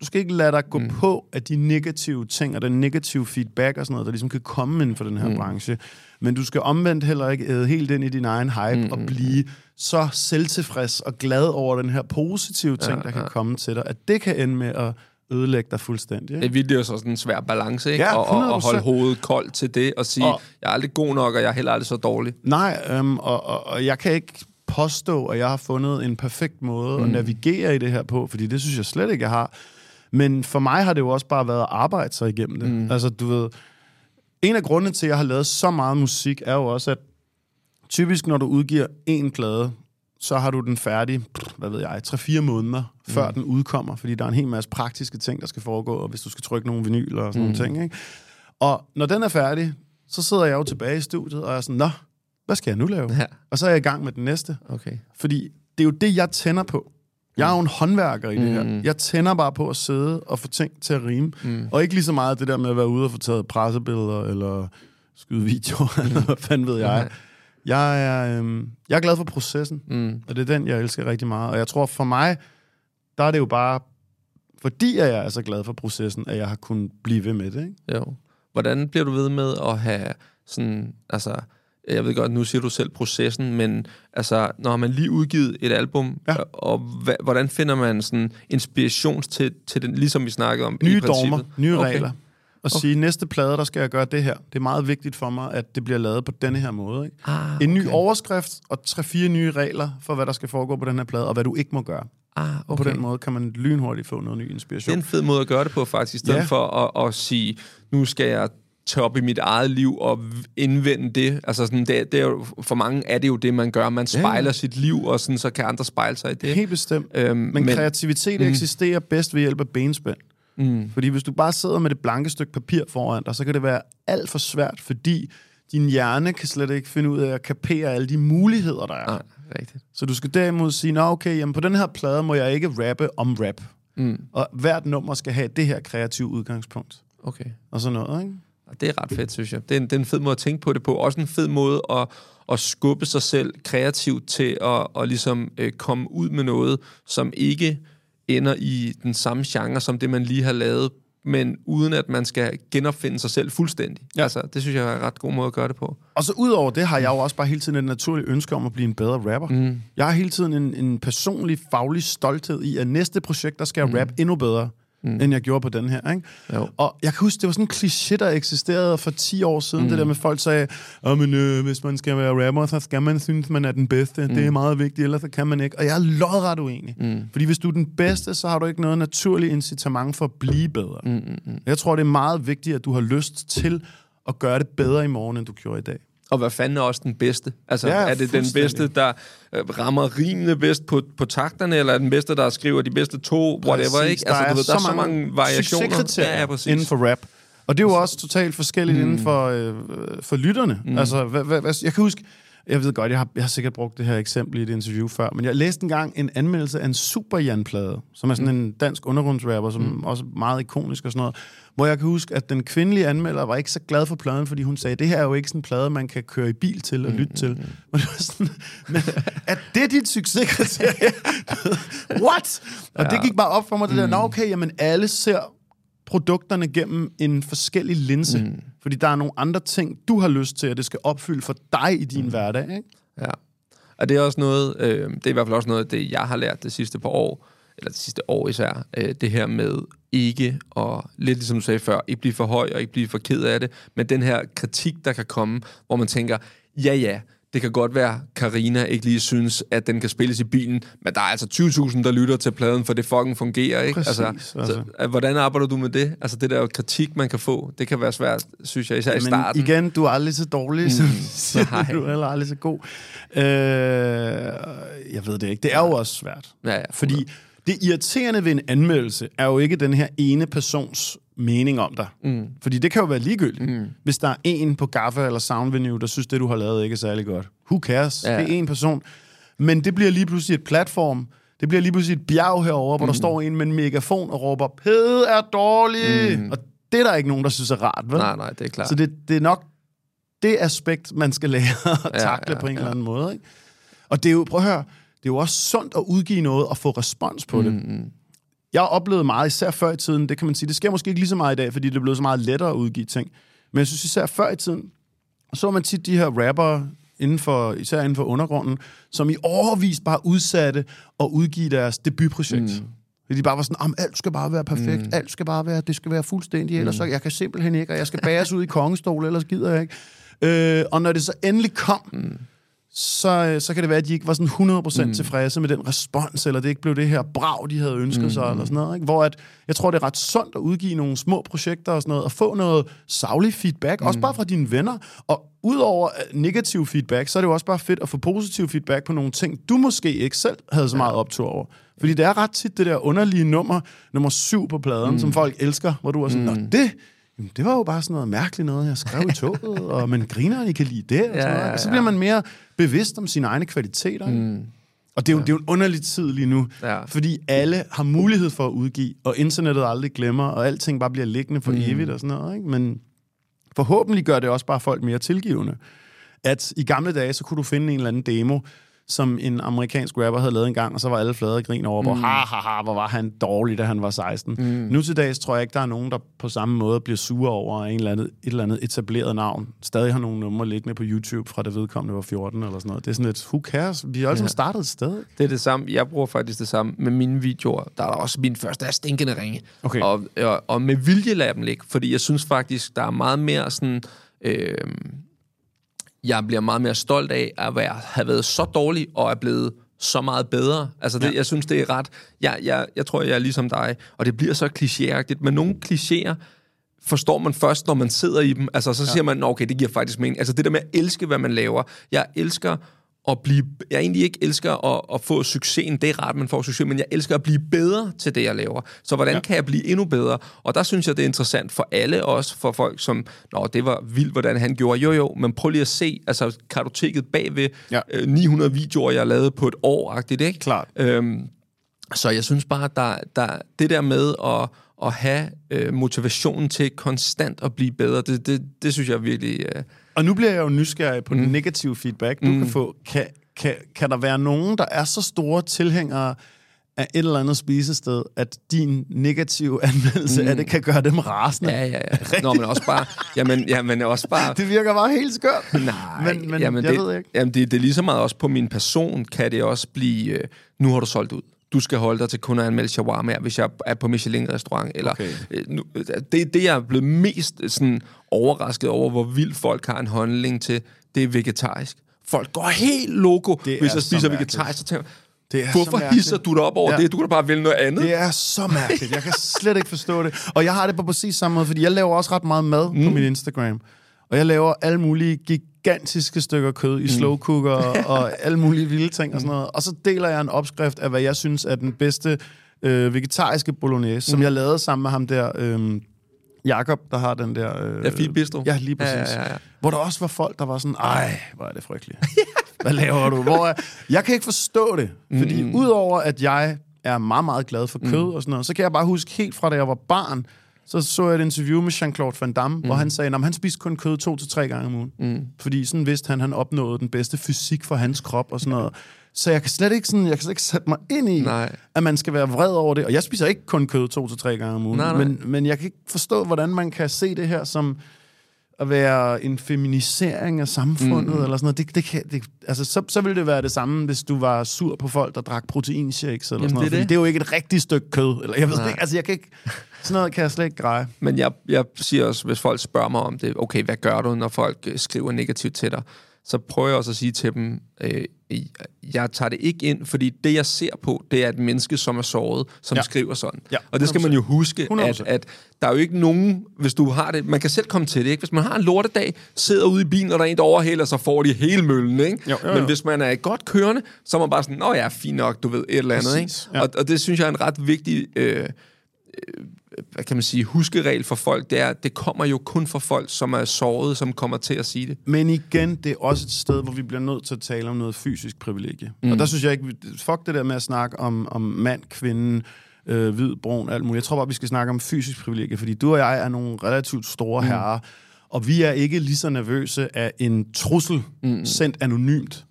B: du skal ikke lade dig gå mm. på af de negative ting, og den negative feedback og sådan noget, der ligesom kan komme inden for den her mm. branche. Men du skal omvendt heller ikke æde helt ind i din egen hype mm. og blive så selvtilfreds og glad over den her positive ting, ja, der kan
A: ja.
B: komme til dig, at det kan ende med at ødelægge dig fuldstændig.
A: Det
B: Ikke?
A: er virkelig også sådan en svær balance, ikke?
B: Ja,
A: og, og, og holde
B: 100%.
A: hovedet koldt til det, og sige,
B: Og-
A: jeg er aldrig god nok, og jeg er heller aldrig så dårlig.
B: Nej, øhm, og, og, og jeg kan ikke påstå, at jeg har fundet en perfekt måde mm. at navigere i det her på, fordi det synes jeg slet ikke, jeg har. Men for mig har det jo også bare været at arbejde sig igennem det. Mm. Altså, du ved, en af grundene til, at jeg har lavet så meget musik, er jo også, at typisk, når du udgiver en plade, så har du den færdig, hvad ved jeg, 3-4 måneder, før den udkommer, fordi der er en hel masse praktiske ting, der skal foregå, og hvis du skal trykke nogle vinyler og sådan mm. nogle ting, ikke? Og når den er færdig, så sidder jeg jo tilbage i studiet, og jeg er sådan, nå, hvad skal jeg nu lave?
A: Ja.
B: Og så er jeg i gang med den næste.
A: Okay.
B: Fordi det er jo det, jeg tænder på. Jeg er jo en håndværker i det her. Jeg tænder bare på at sidde og få ting til at rime. Mm. Og ikke lige så meget det der med at være ude og få taget pressebilleder, eller skyde videoer, eller hvad fanden ved jeg. Jeg er, øhm, jeg er glad for processen, mm. og det er den, jeg elsker rigtig meget. Og jeg tror, for mig, der er det jo bare, fordi jeg er så glad for processen, at jeg har kunnet blive ved med det. Ikke?
A: Jo. Hvordan bliver du ved med at have sådan, altså, jeg ved godt, nu siger du selv processen, men altså, når man lige udgivet et album,
B: Ja.
A: og, hva, hvordan finder man sådan inspiration til, til den, ligesom vi snakkede om
B: Nye
A: i
B: dogmer, nye
A: Okay.
B: okay. regler. Og okay. sige, næste plade, der skal jeg gøre det her. Det er meget vigtigt for mig, at det bliver lavet på denne her måde. Ikke?
A: Ah,
B: En ny
A: okay.
B: overskrift og tre-fire nye regler for, hvad der skal foregå på den her plade, og hvad du ikke må gøre.
A: Ah,
B: Okay.
A: okay.
B: På den måde kan man lynhurtigt få noget ny
A: Det
B: inspiration.
A: er en fed måde at gøre det på, faktisk, i stedet
B: Ja.
A: for at, at sige, nu skal jeg tage op i mit eget liv og indvende det. Altså sådan, det, det er jo, for mange er det jo det, man gør. Man spejler
B: ja.
A: sit liv, og sådan, så kan andre spejle sig i det.
B: Helt bestemt.
A: Øhm,
B: men, men
A: men-
B: kreativitet mm. eksisterer bedst ved hjælp af benspænd. Mm. Fordi hvis du bare sidder med det blanke stykke papir foran dig, så kan det være alt for svært, fordi din hjerne kan slet ikke finde ud af at kapere alle de muligheder, der er.
A: Nej, rigtigt.
B: Så du skal derimod sige, nå okay, jamen på den her plade må jeg ikke rappe om rap. Mm. Og hvert nummer skal have det her kreative udgangspunkt.
A: Okay.
B: Og sådan noget, ikke?
A: Og det er ret fedt, synes jeg. Det er, en, det er en fed måde at tænke på det på. Også en fed måde at, at skubbe sig selv kreativt til at, at ligesom øh, komme ud med noget, som ikke ender i den samme genre, som det, man lige har lavet, men uden at man skal genopfinde sig selv fuldstændig. Ja. Altså, det synes jeg er en ret god måde at gøre det på.
B: Og så udover det har jeg jo også bare hele tiden et naturligt ønske om at blive en bedre rapper. Mm. Jeg har hele tiden en, en personlig, faglig stolthed i, at næste projekt, der skal jeg mm. rappe endnu bedre, mm. end jeg gjorde på den her. Ikke?
A: Jo.
B: Og jeg kan huske, det var sådan en kliché, der eksisterede for 10 år siden, mm. det der med folk sagde, oh, men, øh, hvis man skal være rapper, så skal man synes, man er den bedste. Mm. Det er meget vigtigt, ellers så kan man ikke. Og jeg er lodret uenig. Mm. Fordi hvis du er den bedste, så har du ikke noget naturligt incitament for at blive bedre. Mm, mm, mm. Jeg tror, det er meget vigtigt, at du har lyst til at gøre det bedre i morgen, end du gjorde i dag.
A: Og hvad fanden er også den bedste? Altså,
B: Ja,
A: er det den bedste, der øh, rammer rimene bedst på, på takterne, eller er den bedste, der skriver de bedste to, whatever,
B: Præcis.
A: ikke? Altså, du ved, der er så mange variationer.
B: succeskriterier
A: Ja, ja, præcis.
B: inden for rap. Og det er jo også totalt forskelligt mm. inden for, øh, for lytterne. Mm. Altså, hvad, hvad, hvad, jeg kan huske, jeg ved godt, jeg har, jeg har sikkert brugt det her eksempel i et interview før, men jeg læste engang en anmeldelse af en Super Jan-plade, som er sådan en dansk undergrundsrapper, som mm. også er meget ikonisk og sådan noget, hvor jeg kan huske, at den kvindelige anmelder var ikke så glad for pladen, fordi hun sagde, det her er jo ikke sådan en plade, man kan køre i bil til og lytte til. Og det var sådan, men er det dit succeskriterie? What? Og det gik bare op for mig, det der, nå okay, jamen alle ser produkterne gennem en forskellig linse. Mm. Fordi der er nogle andre ting, du har lyst til, at det skal opfylde for dig i din mm. hverdag. Ikke?
A: Ja. Og det er også noget, øh, det er i hvert fald også noget af det, jeg har lært det sidste par år, eller det sidste år især, øh, det her med ikke, og lidt ligesom du sagde før, ikke blive for høj og ikke blive for ked af det, men den her kritik, der kan komme, hvor man tænker, ja ja, det kan godt være, Karina ikke lige synes, at den kan spilles i bilen, men der er altså 20.000, der lytter til pladen, for det fucking fungerer, ikke?
B: Præcis,
A: altså,
B: altså.
A: Så, hvordan arbejder du med det? Altså, det der kritik, man kan få, det kan være svært, synes jeg, især i
B: Men
A: starten.
B: igen, du er aldrig så dårlig, som
A: nej.
B: du er heller aldrig så god. Øh, jeg ved det ikke. Det er jo også svært.
A: Ja, ja,
B: Fordi det irriterende ved en anmeldelse er jo ikke den her ene persons mening om dig. Mm. Fordi det kan jo være ligegyldigt. Mm. Hvis der er en på Gaffa eller Soundvenue, der synes, det du har lavet ikke er særlig godt. Who cares?
A: Ja.
B: Det er en person. Men det bliver lige pludselig et platform. Det bliver lige pludselig et bjerg herover, hvor der står en med en megafon og råber, Pede er dårlig! Mm. Og det er der ikke nogen, der synes er rart, vel?
A: Nej, nej, det er klart.
B: Så det, det er nok det aspekt, man skal lære at takle
A: ja,
B: på en
A: ja.
B: eller anden måde. Ikke? Og det er jo, prøv at høre, det er jo også sundt at udgive noget og få respons på det.
A: Mm,
B: Jeg har oplevet meget, især før i tiden, det kan man sige, det sker måske ikke lige så meget i dag, fordi det er blevet så meget lettere at udgive ting. Men jeg synes især før i tiden, så man tit de her rappere, inden for, især inden for undergrunden, som i overvis bare udsatte at udgive deres debutprojekt. Mm. Fordi de bare var sådan, om alt skal bare være perfekt, mm. alt skal bare være, det skal være fuldstændig, ellers så jeg kan simpelthen ikke, og jeg skal bæres ud i kongestol, ellers gider jeg ikke. Øh, og når det så endelig kom, mm. Så, øh, så kan det være, at de ikke var sådan 100% mm. tilfredse med den respons, eller det ikke blev det her brag, de havde ønsket mm. sig, eller sådan noget. Ikke? Hvor at, jeg tror, det er ret sundt at udgive nogle små projekter og sådan noget, og få noget savlig feedback, mm. også bare fra dine venner. Og udover øh, negativ feedback, så er det jo også bare fedt at få positiv feedback på nogle ting, du måske ikke selv havde så meget optur over. Fordi det er ret tit det der underlige nummer, nummer syv på pladen, mm. som folk elsker, hvor du er sådan, mm. Nå, det, jamen, det var jo bare sådan noget mærkeligt noget, jeg skrev i toget, og men griner, I kan lide det, og, sådan
A: Ja,
B: noget.
A: ja,
B: og så
A: ja.
B: bliver man mere bevidst om sine egne kvaliteter. Mm. Og det er, jo, det er jo en underlig tid lige nu,
A: Ja.
B: fordi alle har mulighed for at udgive, og internettet aldrig glemmer, og alting bare bliver liggende for mm. evigt og sådan noget. Ikke? Men forhåbentlig gør det også bare folk mere tilgivende. At i gamle dage, så kunne du finde en eller anden demo, som en amerikansk rapper havde lavet en gang, og så var alle flade og grin over, hvor ha, ha, ha, hvor var han dårlig, da han var 16. Mm. Nu til dags tror jeg ikke, der er nogen, der på samme måde bliver sure over en eller andet, et eller andet etableret navn. Stadig har nogle numre liggende på YouTube fra det vedkommende var 14 eller sådan noget. Det er sådan lidt, who cares? Vi har alle sammen startet et sted.
A: Det er det samme. Jeg bruger faktisk det samme med mine videoer. Der er der også min første er stinkende ringe.
B: Okay.
A: Og, og, og med vilje lader dem ligge, fordi jeg synes faktisk, der er meget mere sådan... Øh, jeg bliver meget mere stolt af at være, have været så dårlig og er blevet så meget bedre. Altså, det, ja. jeg synes, det er ret... Jeg, jeg, jeg tror, jeg er ligesom dig, og det bliver så klichéagtigt, men nogle klichéer forstår man først, når man sidder i dem. Altså, så ja. siger man, "Nå, okay, det giver faktisk mening. Altså, det der med at elske, hvad man laver. Jeg elsker at blive... Jeg egentlig ikke elsker at, at få succesen. Det er rart, man får succes, men jeg elsker at blive bedre til det, jeg laver. Så hvordan ja. kan jeg blive endnu bedre? Og der synes jeg, det er interessant for alle, også for folk, som... Nå, det var vildt, hvordan han gjorde. Jo, jo, men prøv lige at se, altså, kartoteket bagved
B: Ja.
A: øh, 900 videoer, jeg har lavet på et år-agtigt, ikke?
B: Klart.
A: Øhm, så jeg synes bare, at der, der, det der med at, at have øh, motivationen til konstant at blive bedre, det, det, det synes jeg virkelig... Øh,
B: Og nu bliver jeg jo nysgerrig på mm. den negative feedback, du mm. kan få. Kan, kan, kan der være nogen, der er så store tilhængere af et eller andet spisested, at din negative anmeldelse mm. af det kan gøre dem rasende?
A: ja, ja, ja. Nå, men også bare... Jamen, jamen også bare...
B: Det virker bare helt skørt.
A: Nej,
B: men, men
A: jamen
B: jeg
A: det,
B: ved ikke.
A: Jamen det, det er lige så meget også på min person, kan det også blive, øh, nu har du solgt ud. Du skal holde dig til kun at anmelde shawarma, hvis jeg er på Michelin-restaurant. Eller,
B: Okay.
A: øh, nu, det er det, jeg er blevet mest sådan, overrasket over, hvor vildt folk har en holdning til, det er vegetarisk. Folk går helt loco,
B: Det
A: hvis jeg spiser vegetarisk. Så tænker,
B: Det er
A: hvorfor hisser du dig op over
B: Ja.
A: det? Du kan da bare vælge noget andet.
B: Det er så mærkeligt. Jeg kan slet ikke forstå det. Og jeg har det på præcis samme måde, fordi jeg laver også ret meget mad mm. på min Instagram. Og jeg laver alle mulige gigantiske stykker kød i slow cooker og alle mulige vilde ting og sådan noget. Og så deler jeg en opskrift af, hvad jeg synes er den bedste øh, vegetariske bolognese, som jeg lavede sammen med ham der... Øh, Jakob, der har den der... Øh,
A: Ja, Fint Bistro.
B: Ja, lige præcis.
A: Ja, ja, ja, ja.
B: Hvor der også var folk, der var sådan, ej, hvor er det frygteligt. Hvad laver du? Hvor er... Jeg kan ikke forstå det, fordi mm. udover at jeg er meget, meget glad for kød mm. og sådan noget, så kan jeg bare huske helt fra da jeg var barn, så så jeg et interview med Jean-Claude Van Damme, mm. hvor han sagde, at han spiste kun kød to til tre gange om ugen. Mm. Fordi sådan vidste han, han opnåede den bedste fysik for hans krop og sådan noget. Så jeg kan slet ikke, sådan, jeg kan slet ikke sætte mig ind i,
A: Nej.
B: at man skal være vred over det. Og jeg spiser ikke kun kød to til tre gange om ugen.
A: Nej, nej.
B: Men, men jeg kan ikke forstå, hvordan man kan se det her som at være en feminisering af samfundet, mm. eller sådan noget. Det, det kan, det, altså, så, så ville det være det samme, hvis du var sur på folk, der drak proteinshakes, eller
A: Jamen,
B: sådan noget.
A: det er det.
B: det er jo ikke et rigtigt stykke kød. Eller jeg ved
A: Nej.
B: ikke, altså jeg kan ikke... Sådan noget kan jeg slet ikke greje.
A: Men jeg, jeg siger også, hvis folk spørger mig om det, okay, hvad gør du, når folk øh, skriver negativt til dig? Så prøver jeg også at sige til dem, øh, jeg tager det ikke ind, fordi det, jeg ser på, det er et menneske, som er såret, som
B: Ja.
A: skriver sådan.
B: Ja,
A: og det skal man jo
B: 100%.
A: huske, at,
B: 100%.
A: at der er jo ikke nogen, hvis du har det, man kan selv komme til det, ikke? Hvis man har en lortedag, sidder ude i bilen, og der er en, der overhælder, så får de hele møllen, ikke?
B: Jo, jo, jo.
A: Men hvis man er godt kørende, så er man bare sådan, nå ja, fint nok, du ved, et eller andet,
B: Præcis,
A: ikke?
B: ja.
A: Og, og det synes jeg er en ret vigtig... Øh, hvad kan man sige, huskeregel for folk, det er, det kommer jo kun fra folk, som er såret, som kommer til at sige det.
B: Men igen, det er også et sted, hvor vi bliver nødt til at tale om noget fysisk privilegie. Mm. Og der synes jeg ikke, fuck det der med at snakke om, om mand, kvinde, øh, hvid, brun, alt muligt. Jeg tror bare, vi skal snakke om fysisk privilegie, fordi du og jeg er nogle relativt store mm. herrer, og vi er ikke lige så nervøse af en trussel mm. sendt anonymt,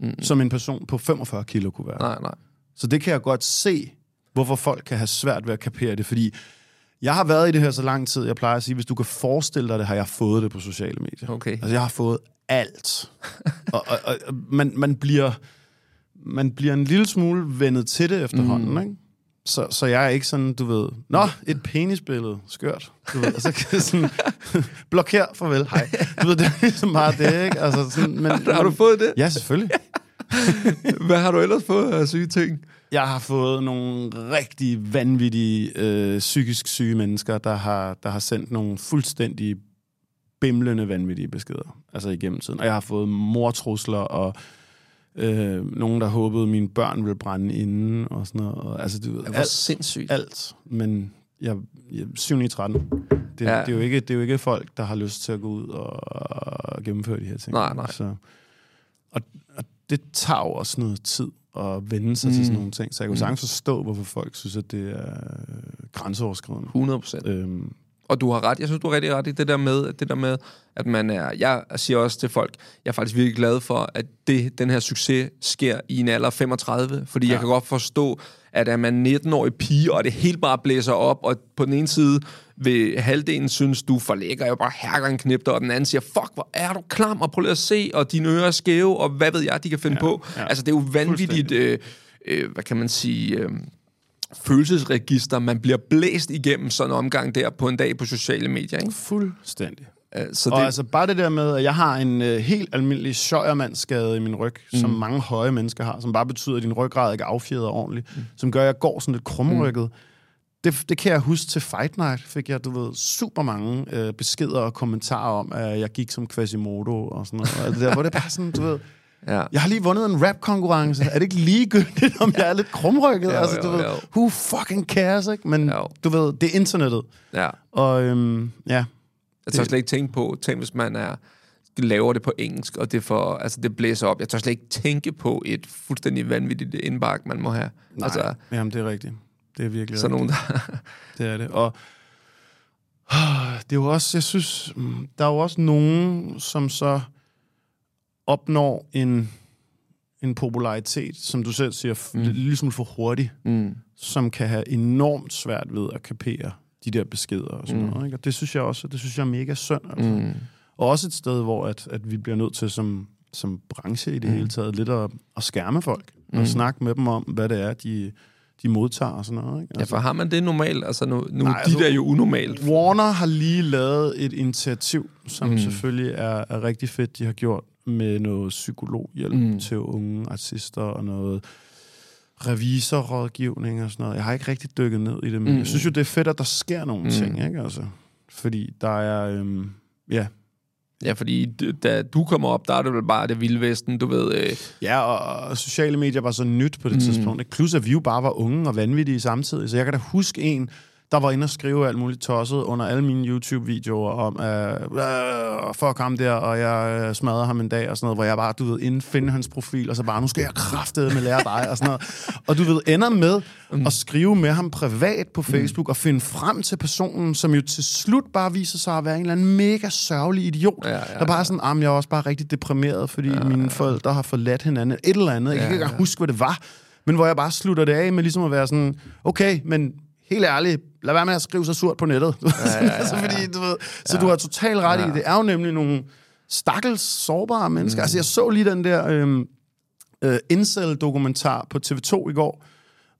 B: mm. som en person på 45 kilo kunne være.
A: Nej, nej.
B: Så det kan jeg godt se, hvorfor folk kan have svært ved at kapere det, fordi jeg har været i det her så lang tid, jeg plejer at sige, hvis du kan forestille dig det, har jeg fået det på sociale medier.
A: Okay.
B: Altså, jeg har fået alt. og, og, og man, man, bliver, man bliver en lille smule vendet til det efterhånden, mm. ikke? Så, så jeg er ikke sådan, du ved, nå, et penisbillede, skørt, du ved, og så kan jeg sådan, blokér, farvel, hej. Du ved, det er ligesom bare det, ikke? Altså, sådan, men,
A: Har du fået det?
B: Ja, selvfølgelig.
A: Hvad har du ellers fået af syge ting?
B: Jeg har fået nogle rigtig vanvittige, øh, psykisk syge mennesker, der har, der har sendt nogle fuldstændig bimlende vanvittige beskeder, altså igennem tiden. Og jeg har fået mortrusler og øh, nogen, der håbede, at mine børn ville brænde inden og sådan noget. Og, altså, du ved,
A: Det var
B: alt,
A: sindssygt.
B: alt, men jeg, jeg, 7 i 13. Det, ja. Det, er jo ikke, det er jo ikke folk, der har lyst til at gå ud og, og gennemføre de her ting.
A: Nej, nej.
B: Så, og, og det tager jo også noget tid at vende sig mm. til sådan nogle ting. Så jeg kan jo sagtens forstå, hvorfor folk synes, at det er øh, grænseoverskridende.
A: 100 procent.
B: Øhm,
A: Og du har ret. Jeg synes, du har rigtig ret i det der med, det der med, at man er... Jeg siger også til folk, jeg er faktisk virkelig glad for, at det, den her succes sker i en alder af 35. Fordi ja. jeg kan godt forstå, at er man 19-årig pige, og det helt bare blæser op, og på den ene side vil halvdelen synes, du for lækker, jeg bare herker knipter, og den anden siger, fuck, hvor er du klam, og prøv lige at se, og dine ører er skæve, og hvad ved jeg, de kan finde ja, på.
B: ja.
A: Altså, det er jo vanvittigt, øh, øh, hvad kan man sige... Øh, følelsesregister, man bliver blæst igennem sådan en omgang der på en dag på sociale medier. Ikke?
B: fuldstændig.
A: Øh, Så
B: Og
A: det,
B: altså bare det der med, at jeg har en øh, helt almindelig schøjermandsskade i min ryg, mm. som mange høje mennesker har, som bare betyder, at din ryggrad ikke affjeder ordentligt, mm. som gør, at jeg går sådan lidt krumrykket. Mm. Det, det kan jeg huske til Fight Night, fik jeg, du ved, super mange øh, beskeder og kommentarer om, at jeg gik som Quasimodo og sådan noget. Og det der, hvor det er bare sådan, du ved,
A: ja.
B: jeg har lige vundet en rap-konkurrence. Er det ikke ligegyldigt, om jeg er lidt krumrykket?
A: Jo,
B: altså, du
A: jo,
B: ved,
A: jo.
B: who fucking cares, ikke? Men
A: Jo.
B: du ved, det er internettet.
A: ja.
B: Og øhm, ja,
A: Jeg tør slet ikke tænke på, tænk hvis man er laver det på engelsk, og det, for, altså, det blæser op. Jeg tør slet ikke tænke på et fuldstændig vanvittigt indbakke, man må have.
B: Nej,
A: Altså,
B: jamen det er rigtigt. Det er virkelig
A: sådan
B: rigtigt.
A: nogen, der...
B: Det er det. Og det er jo også, jeg synes, mm, der er jo også nogen, som så opnår en, en popularitet, som du selv siger, mm. ligesom for hurtigt,
A: Mm.
B: som kan have enormt svært ved at kapere de der beskeder og sådan mm. noget. Ikke? Og det synes jeg også, det synes jeg er mega synd. Altså. Mm. Og også et sted, hvor at, at vi bliver nødt til som, som branche i det mm. hele taget lidt at, at skærme folk mm. og snakke med dem om, hvad det er, de, de modtager og sådan noget. Ikke?
A: Ja, for har man det normalt? Altså, nu, nu
B: Nej,
A: de
B: altså-
A: der er jo unormalt.
B: Warner har lige lavet et initiativ, som mm. selvfølgelig er, er rigtig fedt, de har gjort med noget psykologhjælp mm. til unge artister og noget revisorrådgivning og sådan noget. Jeg har ikke rigtig dykket ned i det, men mm. jeg synes jo, det er fedt, at der sker nogle mm. ting, ikke? Altså, fordi der er, øhm, ja,
A: Ja, fordi da du kommer op, der er det vel bare det vilde vesten, du ved. Øh,
B: Ja, og, og sociale medier var så nyt på det mm. tidspunkt. Plus at vi jo bare var unge og vanvittige samtidig. Så jeg kan da huske en, der var inde og skrive alt muligt tosset under alle mine YouTube-videoer om, at øh, fuck ham der, og jeg øh, smadrer ham en dag og sådan noget, hvor jeg bare, du ved, inden finde hans profil, og så bare, nu skal jeg kraftede med lære dig og sådan noget. Og du ved, ender med at skrive med ham privat på Facebook og finde frem til personen, som jo til slut bare viser sig at være en eller anden mega sørgelig idiot,
A: Ja, ja,
B: der bare er sådan, ah, jeg er også bare rigtig deprimeret, fordi ja, mine forældre har forladt hinanden. Et eller andet. Jeg kan ikke huske, hvad det var. Men hvor jeg bare slutter det af med ligesom at være sådan, okay, men helt ærligt, lad være med at skrive så surt på nettet. Ja, ja, ja, altså, fordi, du ved, så du har totalt ret ja. i, det er jo nemlig nogle stakkels sårbare mennesker. Mm. Altså, jeg så lige den der øhm, øh, incel-dokumentar på TV2 i går,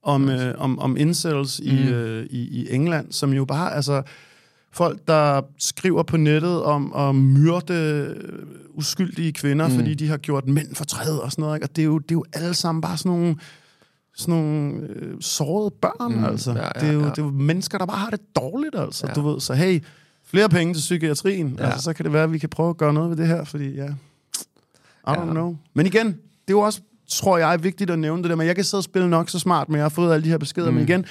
B: om, øh, om, om incels mm. i, øh, i, i England, som jo bare, altså, folk, der skriver på nettet om at myrde øh, uskyldige kvinder, mm. fordi de har gjort mænd fortræd og sådan noget. Ikke? Og det er, jo, det er jo alle sammen bare sådan nogle, sådan nogle øh, sårede børn, mm. altså.
A: Ja, ja,
B: det, er jo,
A: ja.
B: det er jo mennesker, der bare har det dårligt, altså.
A: Ja.
B: Du ved, så hey, flere penge til psykiatrien. Ja. Altså, så kan det være, at vi kan prøve at gøre noget ved det her, fordi ja, I don't
A: Ja.
B: know. Men igen, det er jo også, tror jeg, vigtigt at nævne det der, men jeg kan sidde og spille nok så smart, men jeg har fået alle de her beskeder. Mm. Men igen,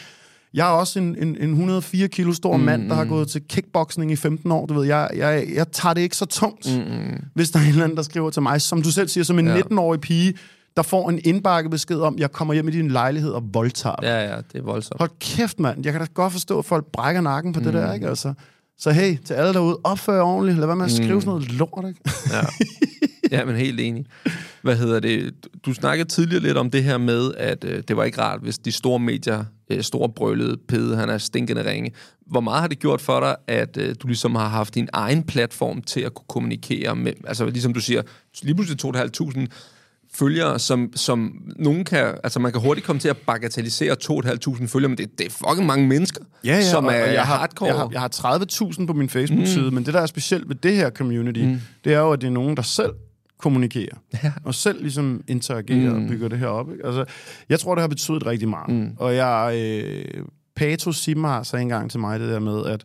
B: jeg er også en, en, en 104 kilo stor mm, mand, der har gået til kickboxing i 15 år. Du ved, jeg, jeg, jeg tager det ikke så tungt, mm, hvis der er en eller anden, der skriver til mig, som du selv siger, som en
A: Ja.
B: 19-årig pige, der får en indbakke besked om, jeg kommer hjem i din lejlighed og voldtager dig.
A: Ja, ja, det er voldsomt.
B: Hold kæft, mand. Jeg kan da godt forstå, at folk brækker nakken på mm. det der, ikke? Altså. Så hey, til alle derude, opfør ordentligt. Lad være med at skrive sådan noget lort, ikke?
A: Ja. ja, men helt enig. Hvad hedder det? Du snakkede tidligere lidt om det her med, at øh, det var ikke rart, hvis de store medier, øh, store brølede, pede, han er stinkende ringe. Hvor meget har det gjort for dig, at øh, du ligesom har haft din egen platform til at kunne kommunikere med, altså ligesom du siger, lige pludselig 2.500 følgere, som, som nogen kan, altså man kan hurtigt komme til at bagatellisere 2.500 følgere, men det, det er fucking mange mennesker, som
B: og-
A: er
B: og jeg har,
A: hardcore.
B: Jeg har, jeg har 30.000 på min Facebook-side, mm. men det, der er specielt ved det her community, mm. det er jo, at det er nogen, der selv kommunikerer,
A: Ja.
B: og selv ligesom interagerer mm. og bygger det her op. Ikke? Altså, jeg tror, det har betydet rigtig meget. Mm. Og jeg, øh, Pato Simar sagde engang til mig det der med, at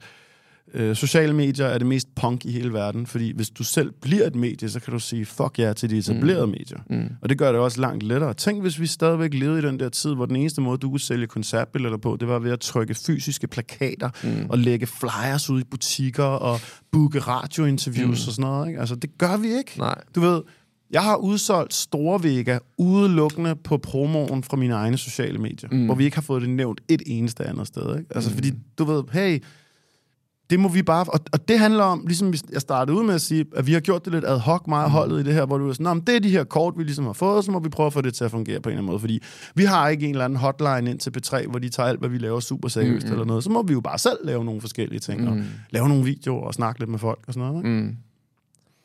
B: øh, sociale medier er det mest punk i hele verden, fordi hvis du selv bliver et medie, så kan du sige fuck ja til de etablerede mm. medier. Mm. Og det gør det også langt lettere. Tænk, hvis vi stadigvæk levede i den der tid, hvor den eneste måde, du kunne sælge koncertbilletter på, det var ved at trykke fysiske plakater mm. og lægge flyers ud i butikker og booke radiointerviews mm. og sådan noget. Ikke? Altså, det gør vi ikke.
A: Nej.
B: Du ved, jeg har udsolgt store Vega udelukkende på promoen fra mine egne sociale medier, mm. hvor vi ikke har fået det nævnt et eneste andet sted. Ikke? Altså, mm. fordi du ved, hey, det må vi bare... Og, og det handler om, ligesom jeg startede ud med at sige, at vi har gjort det lidt ad hoc meget mm. holdet i det her, hvor du er sådan, "Nå, men det er de her kort, vi ligesom har fået, så må vi prøve at få det til at fungere på en eller anden måde. Fordi vi har ikke en eller anden hotline ind til P3, hvor de tager alt, hvad vi laver super seriøst mm. eller noget. Så må vi jo bare selv lave nogle forskellige ting, mm. og lave nogle videoer og snakke lidt med folk og sådan noget. Ikke?
A: Mm.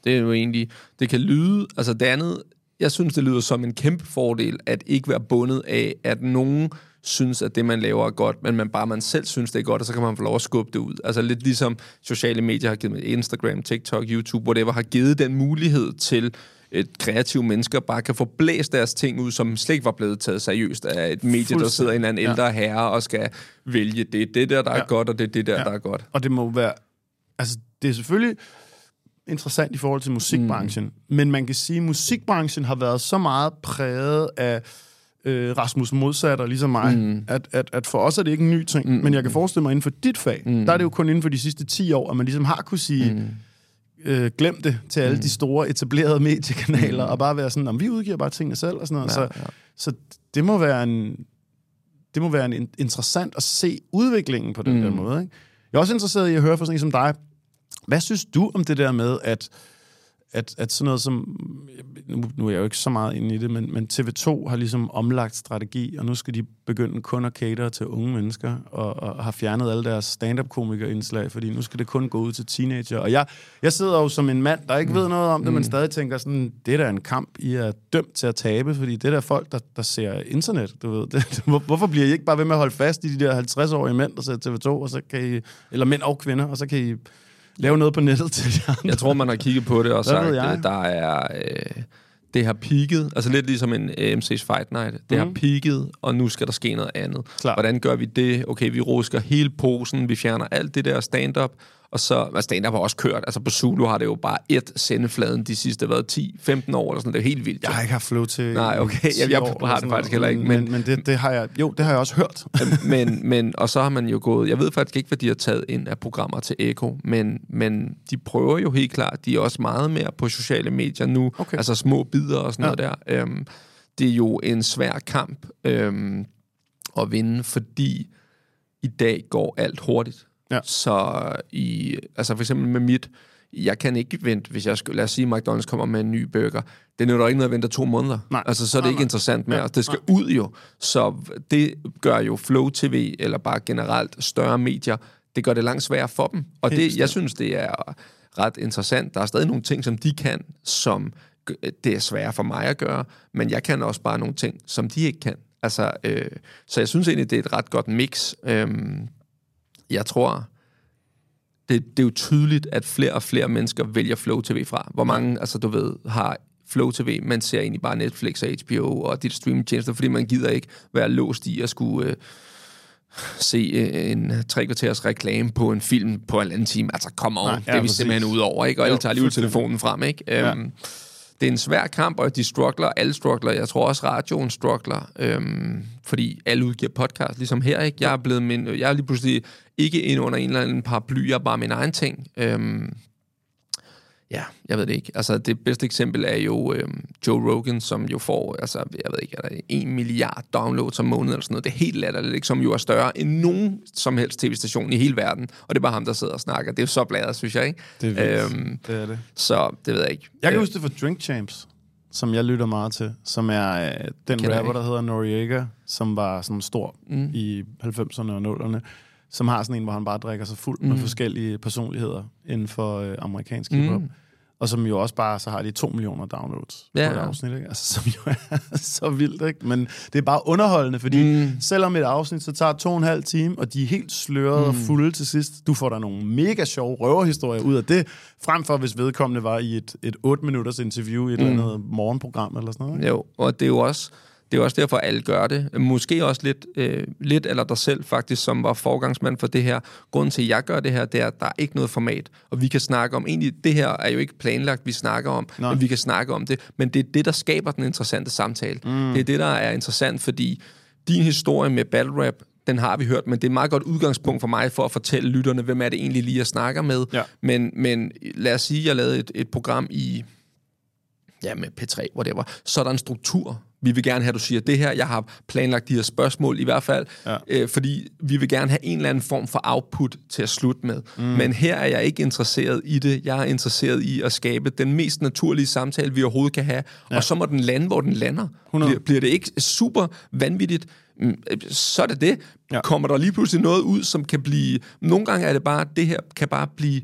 A: Det er jo egentlig, det kan lyde, altså det andet, jeg synes, det lyder som en kæmpe fordel, at ikke være bundet af, at nogen synes, at det, man laver er godt, men man bare man selv synes, det er godt, og så kan man få lov at skubbe det ud. Altså lidt ligesom sociale medier har givet med Instagram, TikTok, YouTube, whatever, har givet den mulighed til et kreative mennesker bare kan få blæst deres ting ud, som slet ikke var blevet taget seriøst af et medie, der sidder en eller anden
B: Ja.
A: ældre herre og skal vælge det. er Det der, der er
B: Ja.
A: godt, og det er det der,
B: Ja.
A: der er godt.
B: Og det må være... Altså, det er selvfølgelig interessant i forhold til musikbranchen, mm. men man kan sige, at musikbranchen har været så meget præget af øh, Rasmus Modsatter, ligesom mig, mm. at, at, at for os er det ikke en ny ting, mm. men jeg kan forestille mig, inden for dit fag, mm. der er det jo kun inden for de sidste 10 år, at man ligesom har kunne sige, mm. øh, glem det til alle mm. de store etablerede mediekanaler, mm. og bare være sådan, "Nå, men vi udgiver bare tingene selv, og sådan noget.
A: Ja,
B: så, ja. så det må være en det må være en, in- interessant at se udviklingen på den mm. der måde. Ikke? Jeg er også interesseret i at høre fra sådan en som dig. Hvad synes du om det der med, at, at, at sådan noget som... Nu, nu er jeg jo ikke så meget inde i det, men, men TV2 har ligesom omlagt strategi, og nu skal de begynde kun at cater til unge mennesker, og, og har fjernet alle deres stand-up-komikerindslag, fordi nu skal det kun gå ud til teenager. Og jeg, jeg sidder jo som en mand, der ikke mm. ved noget om det, men stadig tænker sådan, det er da en kamp, I er dømt til at tabe, fordi det er der folk, der, der ser internet, du ved. Det, hvor- hvorfor bliver I ikke bare ved med at holde fast i de der 50-årige mænd, der ser TV2, og så kan I, eller mænd og kvinder, og så kan I lave noget på nettet til de andre?
A: Jeg tror, man har kigget på det og
B: Hvad
A: sagt, at der er... Øh, det har peaked, altså lidt ligesom en øh, MC's Fight Night. Det har peaked, og nu skal der ske noget andet.
B: Klar.
A: Hvordan gør vi det? Okay, vi rusker hele posen, vi fjerner alt det der stand-up, og så, altså stand-up har også kørt, altså på Zulu har det jo bare et sendefladen de sidste, hvad, 10-15 år, eller sådan, det er helt vildt.
B: Jeg har ikke haft flow til
A: Nej, okay.
B: 10
A: Jeg- jeg
B: år
A: har
B: sådan
A: faktisk heller ikke,
B: Men,
A: men-
B: men det, det har jeg... Jo, det har jeg også hørt.
A: men, men, og så har man jo gået, jeg ved faktisk ikke, hvad de har taget ind af programmer til Eko, men, men de prøver jo helt klart, de er også meget mere på sociale medier nu,
B: Okay.
A: altså små bidder og sådan
B: Ja.
A: noget der. Øhm, det er jo en svær kamp øhm, at vinde, fordi i dag går alt hurtigt.
B: Ja.
A: Så i, altså for eksempel med mit, jeg kan ikke vente, hvis jeg skulle, lad os sige, at McDonald's kommer med en ny burger. Det nytter ikke noget at vente to måneder.
B: Nej.
A: Altså, så er det
B: Nej,
A: ikke
B: nej.
A: interessant mere.
B: Ja,
A: Ja, det skal ud jo. Så det gør jo Flow TV, eller bare generelt større medier, det gør det langt sværere for dem. Og
B: Helt
A: det,
B: bestemt.
A: jeg synes, det er ret interessant. Der er stadig nogle ting, som de kan, som det er svære for mig at gøre, men jeg kan også bare nogle ting, som de ikke kan. Altså, øh, så jeg synes egentlig, det er et ret godt mix. Øhm, jeg tror, det, det er jo tydeligt, at flere og flere mennesker vælger Flow TV fra. Hvor mange, altså du ved, har Flow TV, man ser egentlig bare Netflix og HBO og dit streamingtjenester, fordi man gider ikke være låst i at skulle øh, se øh, en tre kvarters reklame på en film på en anden time. Altså, kom on,
B: Nej,
A: det
B: ja,
A: er vi
B: præcis.
A: simpelthen ud over, ikke? Og alle
B: Jo,
A: tager lige telefonen frem, ikke?
B: Ja.
A: Øhm, det er en svær kamp, og de struggler, alle struggler. Jeg tror også, radioen struggler, øhm, fordi alle udgiver podcast, ligesom her, ikke? Jeg er blevet min, jeg er lige pludselig ikke ind under en eller anden paraply, jeg er bare min egen ting. Øhm, ja, jeg ved det ikke. Altså, det bedste eksempel er jo øhm, Joe Rogan, som jo får, altså, jeg ved ikke, er der en milliard downloads om måneden eller sådan noget. Det er helt latterligt, ikke? som jo er større end nogen som helst tv-station i hele verden. Og det er bare ham, der sidder og snakker. Det er jo så bladet, synes jeg, ikke?
B: Det er vildt.
A: Øhm,
B: Det er det.
A: så det ved jeg ikke.
B: Jeg kan
A: Øh,
B: huske det fra Drink Champs, som jeg lytter meget til, som er øh, den
A: Kender
B: rapper, der hedder Noriega, som var sådan stor mm. i 90'erne og 0'erne, som har sådan en, hvor han bare drikker sig fuld mm. med forskellige personligheder inden for øh, amerikansk hiphop. Mm. Og som jo også bare, så har de to millioner downloads
A: Ja,
B: på et afsnit, ikke? Altså, som jo er så vildt, ikke? Men det er bare underholdende, fordi mm. selvom et afsnit så tager to og en halv time, og de er helt slørede mm. og fulde til sidst, du får der nogle mega sjove røverhistorier ud af det, frem for hvis vedkommende var i et, et 8 minutters interview i et mm. eller andet morgenprogram eller sådan noget. Ikke?
A: Jo, og det er jo også, det er også derfor, alle gør det. Måske også lidt, øh, lidt eller dig selv faktisk, som var forgangsmand for det her. Grunden til, at jeg gør det her, det er, at der er ikke noget format. Og vi kan snakke om, egentlig, det her er jo ikke planlagt, vi snakker om,
B: Nej.
A: men vi kan snakke om det. Men det er det, der skaber den interessante samtale. Mm. Det er det, der er interessant, fordi din historie med battle rap, den har vi hørt, men det er et meget godt udgangspunkt for mig for at fortælle lytterne, hvem er det egentlig lige, jeg snakker med.
B: Ja.
A: Men, men lad os sige, at jeg lavede et, et program i ja, med P3, whatever, så er der en struktur. Vi vil gerne have, at du siger det her. Jeg har planlagt de her spørgsmål i hvert fald,
B: Ja.
A: øh, fordi vi vil gerne have en eller anden form for output til at slutte med. Mm. Men her er jeg ikke interesseret i det. Jeg er interesseret i at skabe den mest naturlige samtale, vi overhovedet kan have. Ja. Og så må den lande, hvor den lander.
B: 100.
A: Bliver, bliver det ikke super vanvittigt, mm, øh, så er det det.
B: Ja.
A: Kommer der lige pludselig noget ud, som kan blive... Nogle gange er det bare, det her kan bare blive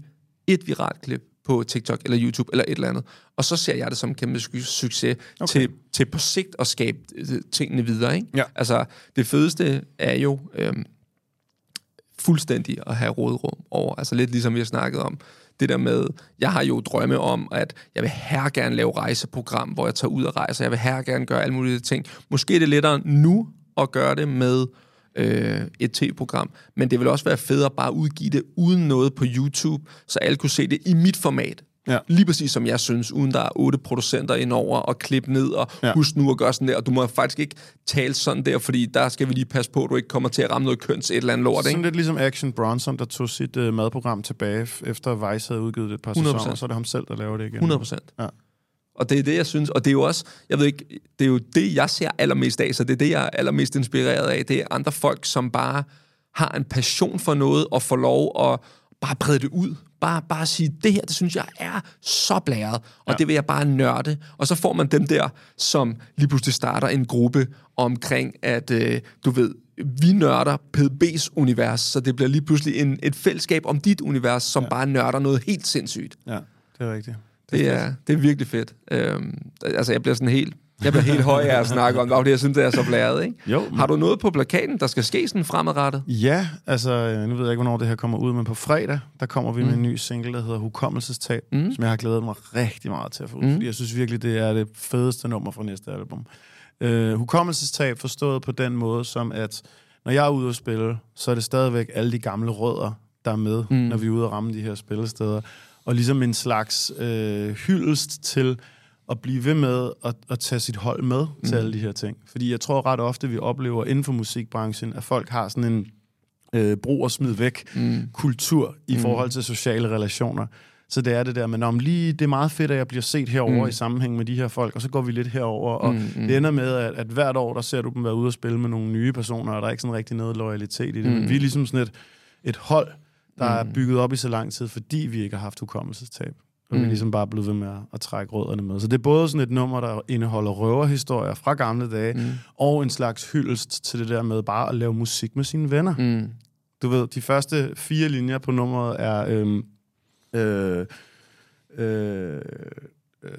A: et viralt klip på TikTok eller YouTube eller et eller andet. Og så ser jeg det som en kæmpe su- succes okay. til, til på sigt at skabe øh, tingene videre. Ikke?
B: Ja.
A: Altså, det fedeste er jo øhm, fuldstændig at have rådrum over. Altså lidt ligesom vi har snakket om. Det der med, jeg har jo drømme om, at jeg vil her gerne lave rejseprogram, hvor jeg tager ud og rejser. Jeg vil her gerne gøre alle mulige ting. Måske er det lettere nu at gøre det med øh, et tv-program, men det vil også være federe bare at udgive det uden noget på YouTube, så alle kunne se det i mit format.
B: Ja.
A: Lige præcis som jeg synes, uden der er otte producenter indover og klippe ned, og
B: Ja.
A: husk nu at gøre sådan der, og du må faktisk ikke tale sådan der, fordi der skal vi lige passe på, at du ikke kommer til at ramme noget køns et eller andet lort,
B: Sådan
A: ikke?
B: lidt ligesom Action Bronson, der tog sit uh, madprogram tilbage, efter Vice havde udgivet det et par
A: 100%.
B: sæsoner, så er det ham selv, der laver det igen.
A: 100 procent.
B: Ja.
A: Og det er det, jeg synes, og det er jo også, jeg ved ikke, det er jo det, jeg ser allermest af, så det er det, jeg er allermest inspireret af, det er andre folk, som bare har en passion for noget, og får lov at bare brede det ud. Bare, bare sige, det her, det synes jeg er så blæret, og ja. det vil jeg bare nørde. Og så får man dem der, som lige pludselig starter en gruppe omkring, at øh, du ved, vi nørder PDB's univers, så det bliver lige pludselig en, et fællesskab om dit univers, som ja. bare nørder noget helt sindssygt.
B: Ja, det er rigtigt.
A: Det er, det er virkelig fedt. Øhm, altså, jeg bliver sådan helt... Jeg bliver helt høj af at snakke om det, fordi jeg synes, det er så blæret, ikke?
B: Jo, men-
A: Har du noget på plakaten, der skal ske sådan fremadrettet?
B: Ja, altså, øh, nu ved jeg ikke, hvornår det her kommer ud, men på fredag, der kommer vi mm. med en ny single, der hedder Hukommelsestab, mm. som jeg har glædet mig rigtig meget til at få ud, mm. fordi jeg synes virkelig, det er det fedeste nummer fra næste album. Uh, hukommelsestab forstået på den måde, som at når jeg er ude at spille, så er det stadigvæk alle de gamle rødder, der er med, mm. når vi er ude at ramme de her spillesteder. Og ligesom en slags øh, hyldest til at blive ved med at, at tage sit hold med mm. til alle de her ting. Fordi jeg tror ret ofte, vi oplever inden for musikbranchen, at folk har sådan en øh, brug og smid væk mm. kultur i forhold til sociale relationer. Så det er det der, men om lige, det er meget fedt, at jeg bliver set herover mm. i sammenhæng med de her folk, og så går vi lidt herover, og mm, mm. det ender med, at, at hvert år, der ser du dem være ude og spille med nogle nye personer, og der er ikke sådan rigtig noget loyalitet i det. Mm. Men vi er ligesom sådan et, et hold, der mm. er bygget op i så lang tid, fordi vi ikke har haft hukommelsestab. Og mm. vi er ligesom bare blevet ved med at, trække rødderne med. Så det er både sådan et nummer, der indeholder røverhistorier fra gamle dage, mm. og en slags hyldest til det der med bare at lave musik med sine venner.
A: Mm.
B: Du ved, de første fire linjer på nummeret er... Øhm, øh, øh, øh,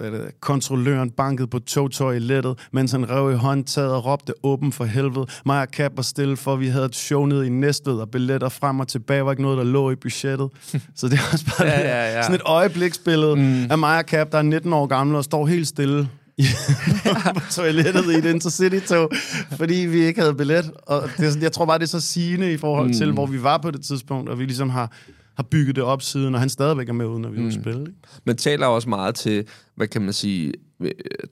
B: øh, det? Kontrolløren bankede på togtoilettet, mens han rev i håndtaget og råbte åben for helvede. Mig og Cap var stille, for vi havde et show nede i Næstved, og billetter frem og tilbage var ikke noget, der lå i budgettet. Så det er også bare
A: Ja, ja, ja.
B: sådan et øjebliksbillede mm. af mig og Cap, der er 19 år gammel og står helt stille i- på toilettet i et Intercity-tog, fordi vi ikke havde billet. Og det er, sådan- jeg tror bare, det er så sigende i forhold
A: Mm.
B: til, hvor vi var på det tidspunkt, og vi ligesom har, har bygget det op siden, og han stadigvæk er med ude, når vi at spille. Ikke?
A: Men taler også meget til, hvad kan man sige, øh,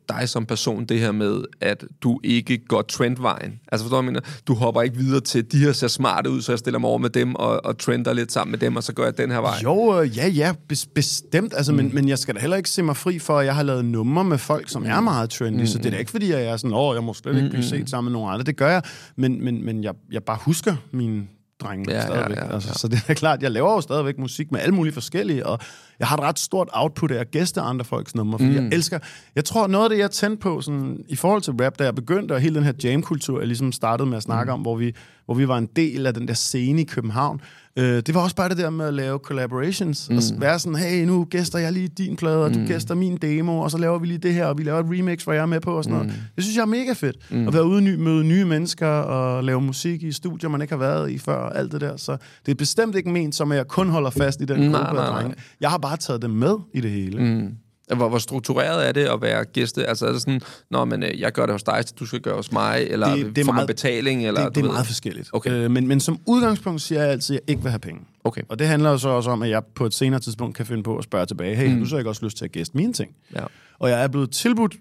A: dig som person, det her med, at du ikke går trendvejen. Altså forstår du, mener? Du hopper ikke videre til, de her ser smarte ud, så jeg stiller mig over med dem og, og trender lidt sammen med dem, og så går jeg den her vej.
B: Jo, øh, ja, ja, bes- bestemt. Altså, mm. men, men jeg skal da heller ikke se mig fri for, at jeg har lavet numre med folk, som er meget trendy. Mm. Så det er da ikke, fordi jeg er sådan, åh, jeg må slet ikke blive set sammen med nogen andre. Det gør jeg. Men, men, men jeg, jeg bare husker mine drenge
A: Ja,
B: ja,
A: ja,
B: stadigvæk.
A: ja, ja.
B: Altså, så det er klart, jeg laver jo stadigvæk musik med alle mulige forskellige, og jeg har et ret stort output af at gæste andre folks numre, fordi mm. jeg elsker... Jeg tror, noget af det, jeg tændte på sådan, i forhold til rap, da jeg begyndte, og hele den her jam-kultur, jeg ligesom startede med at snakke mm. om, hvor vi, hvor vi var en del af den der scene i København, øh, det var også bare det der med at lave collaborations, mm. og være sådan, hey, nu gæster jeg lige din plade, og du gæster min demo, og så laver vi lige det her, og vi laver et remix, hvor jeg er med på, og sådan noget. Det synes jeg er mega fedt, mm. at være ude ny, møde nye mennesker, og lave musik i studier, man ikke har været i før, og alt det der. Så det er bestemt ikke ment som, at jeg kun holder fast i den
A: Nej,
B: gruppe
A: nej, nej.
B: Jeg har bare taget dem med i det hele. Mm.
A: Hvor, hvor struktureret er det at være gæste? Altså er det sådan, Nå, men øh, jeg gør det hos dig, så du skal gøre hos mig, eller
B: Det- det er
A: får
B: meget-
A: betaling? Eller,
B: det, det er
A: ved?
B: meget forskelligt.
A: Okay.
B: Øh, men, men som udgangspunkt siger jeg altid, at jeg ikke vil have penge.
A: Okay.
B: Og det handler jo så også om, at jeg på et senere tidspunkt kan finde på at spørge tilbage, hey, mm. har du så ikke også lyst til at gæste mine ting?
A: Ja.
B: Og jeg er blevet tilbudt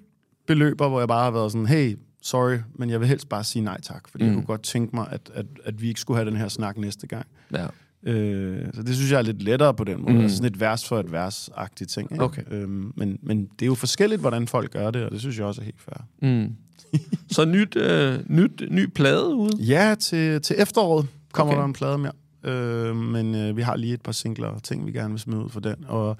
B: beløber, hvor jeg bare har været sådan, hey, sorry, men jeg vil helst bare sige nej tak, fordi mm. jeg kunne godt tænke mig, at, at, at vi ikke skulle have den her snak næste gang.
A: ja.
B: Øh, så det synes jeg er lidt lettere på den måde. Mm. Altså sådan et vers for et vers-agtigt ting. Ikke?
A: Okay.
B: Øhm, men, men det er jo forskelligt, hvordan folk gør det, og det synes jeg også er helt fair.
A: Så nyt, øh, nyt, ny plade ude?
B: Ja, til, til efteråret kommer
A: okay.
B: der en plade mere. Øh, men øh, vi har lige et par singler og ting, vi gerne vil smide ud for den. Og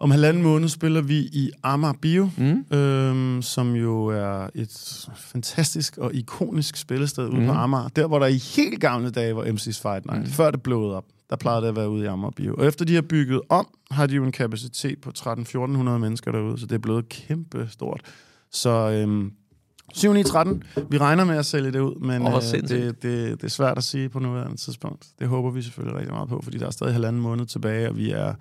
B: om halvanden måned spiller vi i Amager Bio, mm. øh, som jo er et fantastisk og ikonisk spillested ude mm. på Amager. Der, hvor der i helt gamle dage var MC's Fight Night. Mm. Før det blåede op, der plejede det at være ude i Amager Bio. Og efter de har bygget om, har de jo en kapacitet på 13-1400 mennesker derude, så det er blevet kæmpe stort. Så øhm, 7 9 13. Vi regner med at sælge det ud, men
A: hvor
B: øh, det, det, det er svært at sige på nuværende tidspunkt. Det håber vi selvfølgelig rigtig meget på, fordi der er stadig halvanden måned tilbage, og vi er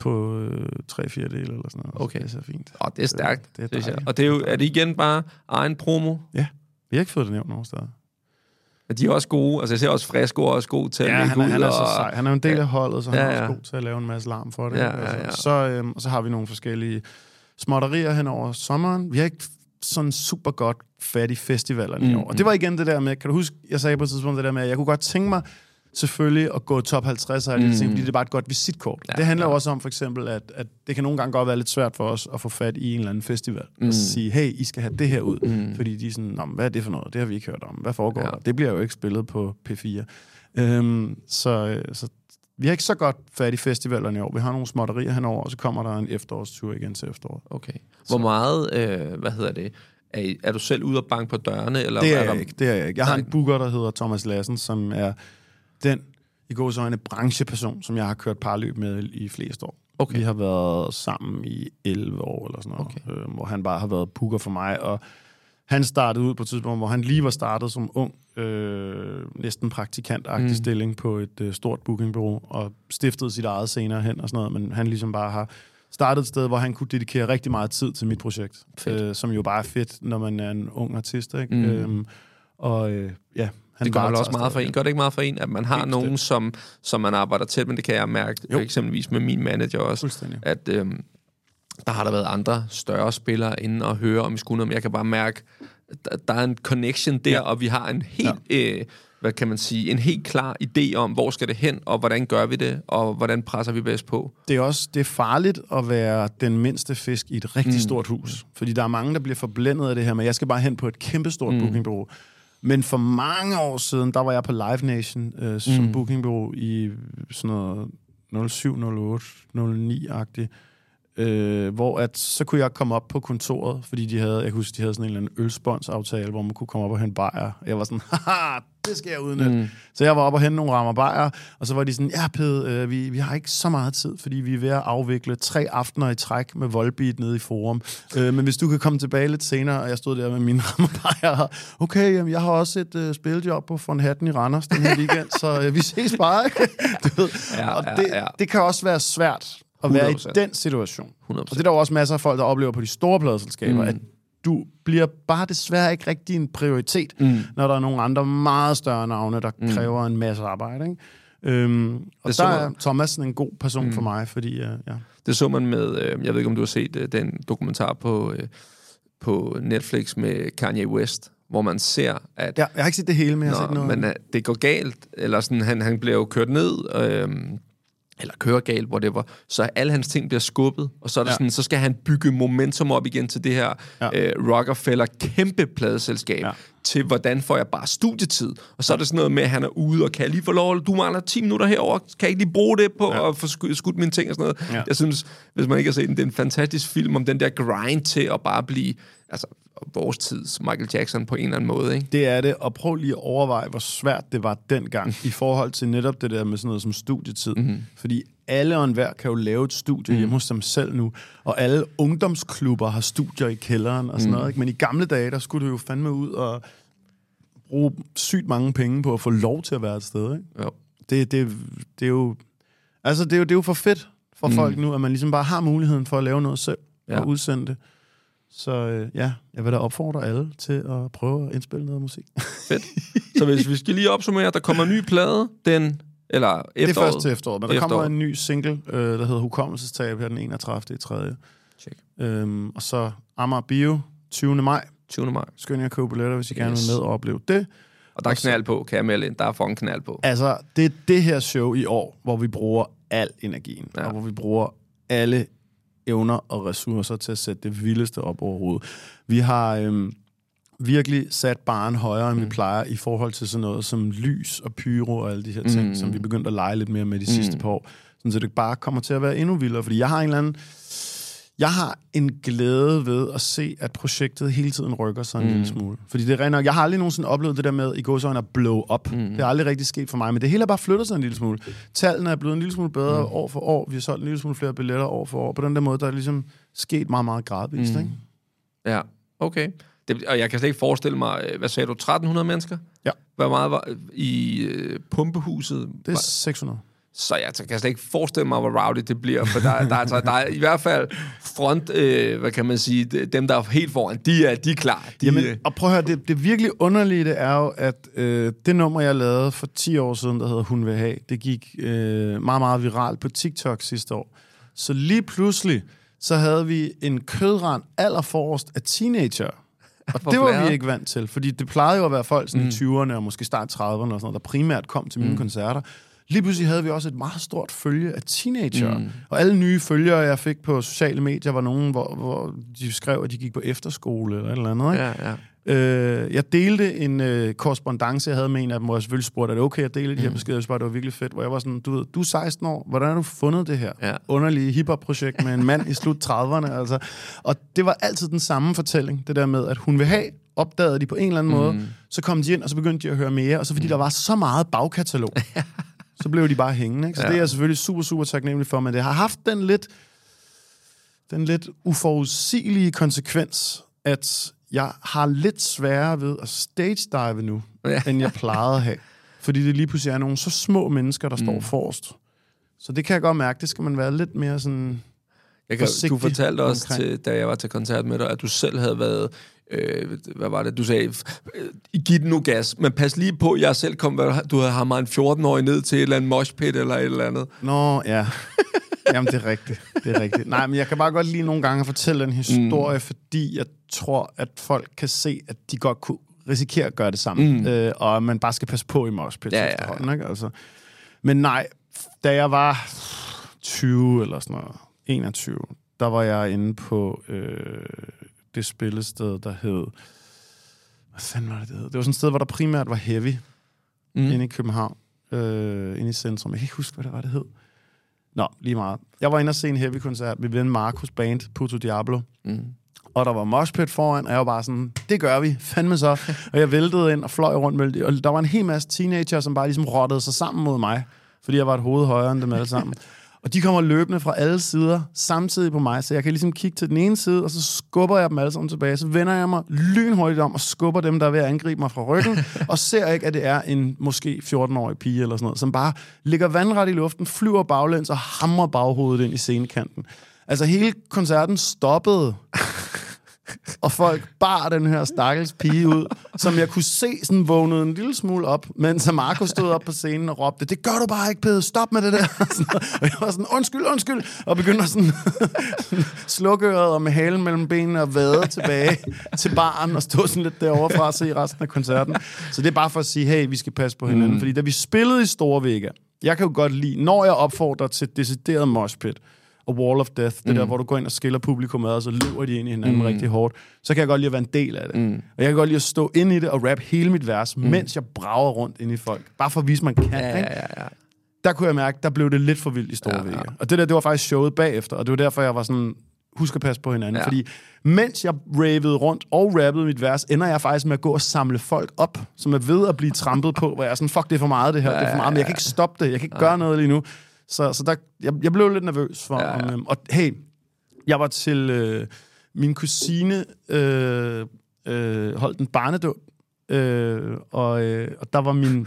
B: på øh, tre fjerdedel eller sådan noget.
A: Okay.
B: Så det er så fint.
A: Åh, det er stærkt,
B: Det er
A: jeg.
B: dejligt.
A: Og det er, jo, er det igen bare egen promo?
B: Ja, vi har ikke fået det nævnt nogen steder.
A: Men de er også gode. Altså, jeg ser også Fresco er også god til at
B: Ja,
A: lægge
B: han er,
A: ud.
B: han er så
A: og-
B: sej. Han er en del af holdet, så han
A: Ja,
B: er
A: ja.
B: også god til at lave en masse larm for det.
A: Ja, ja, ja.
B: Så, øhm, og så har vi nogle forskellige småtterier hen over sommeren. Vi har ikke sådan super godt fat i festivalerne mm, i år. Og det var igen det der med, kan du huske, jeg sagde på et tidspunkt det der med, at jeg kunne godt tænke mig selvfølgelig at gå top 50 og alle mm. ting, fordi det er bare et godt visitkort. Ja, det handler jo også om for eksempel, at, at det kan nogle gange godt være lidt svært for os at få fat i en eller anden festival. Mm. Og sige, hey, I skal have det her ud. Mm. Fordi de er sådan, Nå, hvad er det for noget? Det har vi ikke hørt om. Hvad foregår
A: Ja.
B: ja. der? Det bliver jo ikke spillet på P4. Øhm, så, øh, så vi har ikke så godt fat i festivalerne i år. Vi har nogle småtterier henover, og så kommer der en efterårstur igen til efteråret.
A: Okay. Hvor meget, øh, hvad hedder det, er, er du selv ude og banke på dørene? Eller
B: Det er
A: der,
B: jeg ikke. Det er jeg ikke. Jeg har
A: Nej.
B: en booker, der hedder Thomas Lassen, som er den i går så en brancheperson, som jeg har kørt parløb med i flest år.
A: Okay.
B: Vi har været sammen i 11 år eller sådan noget, okay. øh, hvor han bare har været booker for mig, og han startede ud på et tidspunkt, hvor han lige var startet som ung, øh, næsten praktikantagtig mm. stilling på et øh, stort bookingbureau, og stiftede sit eget senere hen og sådan noget, men han ligesom bare har startet et sted, hvor han kunne dedikere rigtig meget tid til mit projekt,
A: Fedt.
B: øh, som jo bare er fedt, når man er en ung artist, ikke? Mm. Øhm, og øh, ja, han
A: det gør vel også meget for en. Gør det ikke meget for en, at man har
B: Helt
A: nogen, som, som man arbejder tæt med? Det kan jeg mærke, jo. Eksempelvis med min manager også. At øhm, der har der været andre større spillere inde og høre om i skulderen, men jeg kan bare mærke, at der- der er en connection der, ja. og vi har en helt... Ja. Øh, hvad kan man sige, en helt klar idé om, hvor skal det hen, og hvordan gør vi det, og hvordan presser vi bedst på.
B: Det er også det er farligt at være den mindste fisk i et rigtig mm. stort hus. Fordi der er mange, der bliver forblændet af det her med, jeg skal bare hen på et kæmpestort mm. bookingbureau. Men for mange år siden, der var jeg på Live Nation øh, som mm. bookingbureau i sådan noget 07, 08, 09-agtigt. Øh, hvor at, så kunne jeg komme op på kontoret, fordi de havde, jeg kan huske, de havde sådan en eller anden ølsponsaftale, hvor man kunne komme op og hente bajer. Jeg var sådan, haha, det skal jeg udnytte. Mm. Så jeg var op og hente nogle rammer bajer, og så var de sådan, ja Ped, øh, vi, vi har ikke så meget tid, fordi vi er ved at afvikle tre aftener i træk med Volbeat nede i Forum. Øh, men hvis du kan komme tilbage lidt senere, og jeg stod der med mine rammer bajer, okay, jamen, jeg har også et øh, spiljob på von Hatten i Randers den her weekend, så øh, vi ses bare, du ved.
A: Ja,
B: og
A: ja,
B: det,
A: ja.
B: det kan også være svært at være i
A: 100%.
B: den situation.
A: 100%.
B: Og det er der jo også masser af folk, der oplever på de store pladeselskaber,
A: Mm.
B: at du bliver bare desværre ikke rigtig en prioritet, mm. når der er nogle andre meget større navne, der mm. kræver en masse arbejde. Ikke? Øhm, og
A: Det
B: der er
A: man-
B: Thomas en god person mm. for mig, fordi uh, ja.
A: Det så man med, øh, jeg ved ikke om du har set øh, den dokumentar på, øh, på Netflix med Kanye West, hvor man ser, at
B: ja, jeg har ikke set det hele, men jeg har set noget.
A: men uh, det går galt, eller sådan, han, han bliver jo kørt ned, øhm, eller kører galt, whatever, så alle hans ting bliver skubbet, og så, er det
B: Ja.
A: sådan, så skal han bygge momentum op igen til det her
B: ja.
A: øh, Rockefeller kæmpe pladeselskab,
B: Ja.
A: Til hvordan får jeg bare studietid, og så er det sådan noget med, at han er ude, og kan jeg lige få lov, du mangler 10 minutter herover, kan jeg ikke lige bruge det på
B: Ja.
A: at få sku- skudt mine ting og sådan noget.
B: Ja.
A: Jeg synes, hvis man ikke har set den, det er en fantastisk film om den der grind til at bare blive, altså vores tids Michael Jackson på en eller anden måde, ikke?
B: Det er det, og prøv lige at overveje, hvor svært det var dengang, i forhold til netop det der med sådan noget som studietid. Mm-hmm. Fordi alle og enhver kan jo lave et studie mm. hjemme hos dem selv nu, og alle ungdomsklubber har studier i kælderen og sådan mm. noget. Ikke? Men i gamle dage, der skulle du jo fandme ud og bruge sygt mange penge på at få lov til at være et sted. Ikke?
A: Jo.
B: Det, det, det er jo... Altså, det er jo, det er jo for fedt for mm. folk nu, at man ligesom bare har muligheden for at lave noget selv ja. Og udsende det. Så øh, ja, jeg vil da opfordre alle til at prøve at indspille noget musik.
A: Fedt. Så hvis vi skal lige opsummere, der kommer en ny plade, den, eller efteråret.
B: Det er først til efteråret, men der
A: Efteråret.
B: kommer en ny single, øh, der hedder Hukommelsestab her den 31. i 3.
A: Check.
B: Øhm, og så Amager Bio, 20. maj.
A: 20. maj.
B: Skynd jer at købe billetter, hvis I gerne
A: Yes.
B: vil med og opleve det.
A: Og der er knald på, kan jeg melde ind. Der er fucking knald på.
B: Altså, det er det her show i år, hvor vi bruger al energien, ja. Og hvor vi bruger alle evner og ressourcer til at sætte det vildeste op overhovedet. Vi har øhm, virkelig sat barn højere, end mm. vi plejer, i forhold til sådan noget som lys og pyro og alle de her ting, mm. som vi begyndte at lege lidt mere med de mm. sidste par år. Sådan, så det bare kommer til at være endnu vildere, fordi jeg har en eller anden... Jeg har en glæde ved at se, at projektet hele tiden rykker sig en mm. lille smule. Fordi det er nok, jeg har aldrig nogensinde oplevet det der med, i går at blow up. Mm. Det er aldrig rigtig sket for mig, men det hele er bare flyttet sig en lille smule. Tallene er blevet en lille smule bedre mm. år for år. Vi har solgt en lille smule flere billetter år for år. På den der måde, der er ligesom sket meget, meget gradvist. Mm. Ikke?
A: Ja, okay. Det, og jeg kan slet ikke forestille mig, øh, hvad sagde du, 1300 mennesker?
B: Ja.
A: Hvor meget var i øh, pumpehuset?
B: Det er 600.
A: Så jeg kan slet ikke forestille mig, hvor rowdy det bliver, for der, der, er, altså, der er i hvert fald front, øh, hvad kan man sige, de- dem, der er helt foran, de er, de er klar. De,
B: Jamen,
A: øh,
B: og prøv at høre, det, det virkelig underlige det er jo, at øh, det nummer, jeg lavede for 10 år siden, der hedder Hun vil have, det gik øh, meget, meget viralt på TikTok sidste år. Så lige pludselig, så havde vi en kødrand allerforrest af teenager. Og det var vi ikke vant til, fordi det plejede jo at være folk sådan mm. i 20'erne og måske start 30'erne og sådan noget, der primært kom til mine mm. koncerter. Lige pludselig havde vi også et meget stort følge af teenager. Mm. Og alle nye følgere, jeg fik på sociale medier, var nogen, hvor, hvor de skrev, at de gik på efterskole eller et eller andet. Ikke?
A: ja, ja.
B: Øh, jeg delte en øh, korrespondence, jeg havde med en af dem, hvor jeg selvfølgelig spurgte, er det okay at dele de her beskeder? Jeg synes bare, det var virkelig fedt, hvor jeg var sådan, du ved, du er 16 år, hvordan har du fundet det her
A: Ja.
B: underlige hiphop-projekt med en mand i slut 30'erne? Altså. Og det var altid den samme fortælling, det der med, at hun vil have, opdagede de på en eller anden måde, så kom de ind, og så begyndte de at høre mere, og så fordi der var så meget bagkatalog, så blev de bare hængende. Ikke? Så ja. det er jeg selvfølgelig super, super taknemmelig for, men det har haft den lidt, den lidt uforudsigelige konsekvens, at jeg har lidt sværere ved at stage-dive nu,
A: Ja.
B: end jeg plejede at have. Fordi det lige pludselig er nogle så små mennesker, der mm. står forrest. Så det kan jeg godt mærke, det skal man være lidt mere sådan...
A: Jeg kan, du fortalte også,
B: omkring.
A: til, da jeg var til koncert med dig, at du selv havde været, øh, hvad var det, du sagde, øh, giv den nu gas, men pas lige på, jeg selv kom, du havde hamret en 14-årig ned til et eller andet moshpit eller et eller andet.
B: Nå, ja. Jamen, det er rigtigt. Det er rigtigt. Nej, men jeg kan bare godt lige nogle gange fortælle en historie, mm. fordi jeg tror, at folk kan se, at de godt kunne risikere at gøre det sammen. Mm. Øh, og man bare skal passe på i moshpits
A: Ja,
B: ja,
A: ja,
B: ikke? Altså. Men nej, da jeg var 20 eller sådan noget, 21, der var jeg inde på øh, det spillested, der hed... Hvad fanden var det, det hed? Det var sådan et sted, hvor der primært var heavy, mm. inde i København, øh, inde i centrum. Jeg kan ikke huske, hvad det var, det hed. Nå, lige meget. Jeg var inde og se en heavy-koncert med ven Markus Band, Puto Diablo. Mm. Og der var moshpit foran, og jeg var bare sådan, det gør vi, fandme så. og jeg væltede ind og fløj rundt med. Og der var en hel masse teenager, som bare ligesom rottede sig sammen mod mig, fordi jeg var et hoved højere end dem alle sammen. Og de kommer løbende fra alle sider, samtidig på mig, så jeg kan ligesom kigge til den ene side, og så skubber jeg dem alle sammen tilbage. Så vender jeg mig lynhurtigt om og skubber dem, der er ved at angribe mig fra ryggen, og ser ikke, at det er en måske 14-årig pige eller sådan noget, som bare ligger vandret i luften, flyver baglæns og hamrer baghovedet ind i scenekanten. Altså hele koncerten stoppede og folk bar den her stakkels pige ud, som jeg kunne se sådan vågnede en lille smule op, mens Marco stod op på scenen og råbte, det gør du bare ikke, Pede, stop med det der. og jeg var sådan, undskyld, undskyld, og begyndte sådan slukke øret og med halen mellem benene og vade tilbage til baren og stå sådan lidt derovre fra at se resten af koncerten. Så det er bare for at sige, hey, vi skal passe på hinanden, mm. fordi da vi spillede i Store Vega, jeg kan jo godt lide, når jeg opfordrer til decideret moshpit, og Wall of Death, det mm. der, hvor du går ind og skiller publikum ad, og så løber de ind i hinanden mm. rigtig hårdt, så kan jeg godt lide at være en del af det. Mm. Og jeg kan godt lide at stå ind i det og rap hele mit vers, mm. mens jeg brager rundt ind i folk. Bare for at vise, man kan. Ja, ikke? ja, ja. Der kunne jeg mærke, der blev det lidt for vildt i Store ja, ja. Og det der, det var faktisk showet bagefter, og det var derfor, jeg var sådan, husk at passe på hinanden. Ja. Fordi mens jeg ravede rundt og rappede mit vers, ender jeg faktisk med at gå og samle folk op, som er ved at blive trampet på, hvor jeg er sådan, fuck, det er for meget det her, ja, det er for meget, men jeg kan ikke stoppe det, jeg kan ikke ja. gøre noget lige nu. Så, så der, jeg, jeg blev lidt nervøs for ja, ja. Om, Og hey, jeg var til øh, min kusine, øh, øh, holdt en barnedåb, øh, og, øh, og der var min...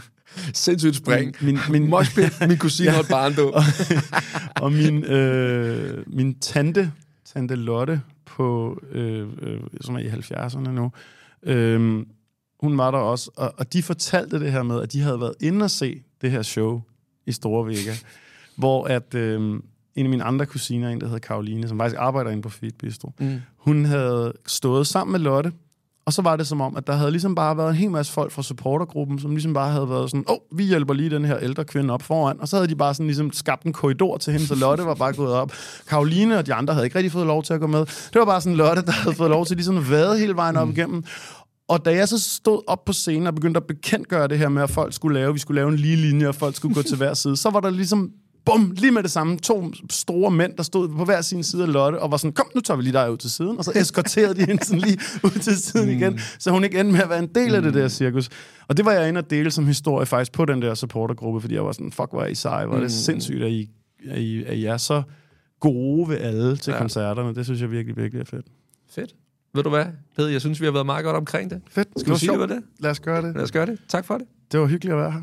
A: Sindssygt spring. Min, min, min, min kusine ja, holdt barnedåb.
B: og, og min, øh, min tante, tante Lotte, på, øh, øh, som er i 70'erne nu, øh, hun var der også, og, og de fortalte det her med, at de havde været inde og se det her show i Store Vega hvor at øh, en af mine andre kusiner, en der hedder Karoline, som faktisk arbejder inde på Fit Bistro, mm. hun havde stået sammen med Lotte, og så var det som om, at der havde ligesom bare været en hel masse folk fra supportergruppen, som ligesom bare havde været sådan, åh, oh, vi hjælper lige den her ældre kvinde op foran. Og så havde de bare sådan ligesom skabt en korridor til hende, så Lotte var bare gået op. Karoline og de andre havde ikke rigtig fået lov til at gå med. Det var bare sådan Lotte, der havde fået lov til ligesom at vade hele vejen op mm. igennem. Og da jeg så stod op på scenen og begyndte at bekendtgøre det her med, at folk skulle lave, vi skulle lave en lige linje, og folk skulle gå til hver side, så var der ligesom bum, lige med det samme, to store mænd, der stod på hver sin side af Lotte, og var sådan, kom, nu tager vi lige dig ud til siden, og så eskorterede de hende sådan lige ud til siden mm. igen, så hun ikke endte med at være en del mm. af det der cirkus. Og det var jeg inde og dele som historie faktisk på den der supportergruppe, fordi jeg var sådan, fuck, hvor er I sej, hvor er det mm. sindssygt, at I, at, I, at I er så gode ved alle til ja. koncerterne. Det synes jeg virkelig, virkelig er fedt.
A: Fedt. Ved du hvad, Peder? Jeg synes, vi har været meget godt omkring det.
B: Fedt.
A: Skal du sige det?
B: Lad os gøre det.
A: Lad os gøre det. Tak for det.
B: Det var hyggeligt at være her.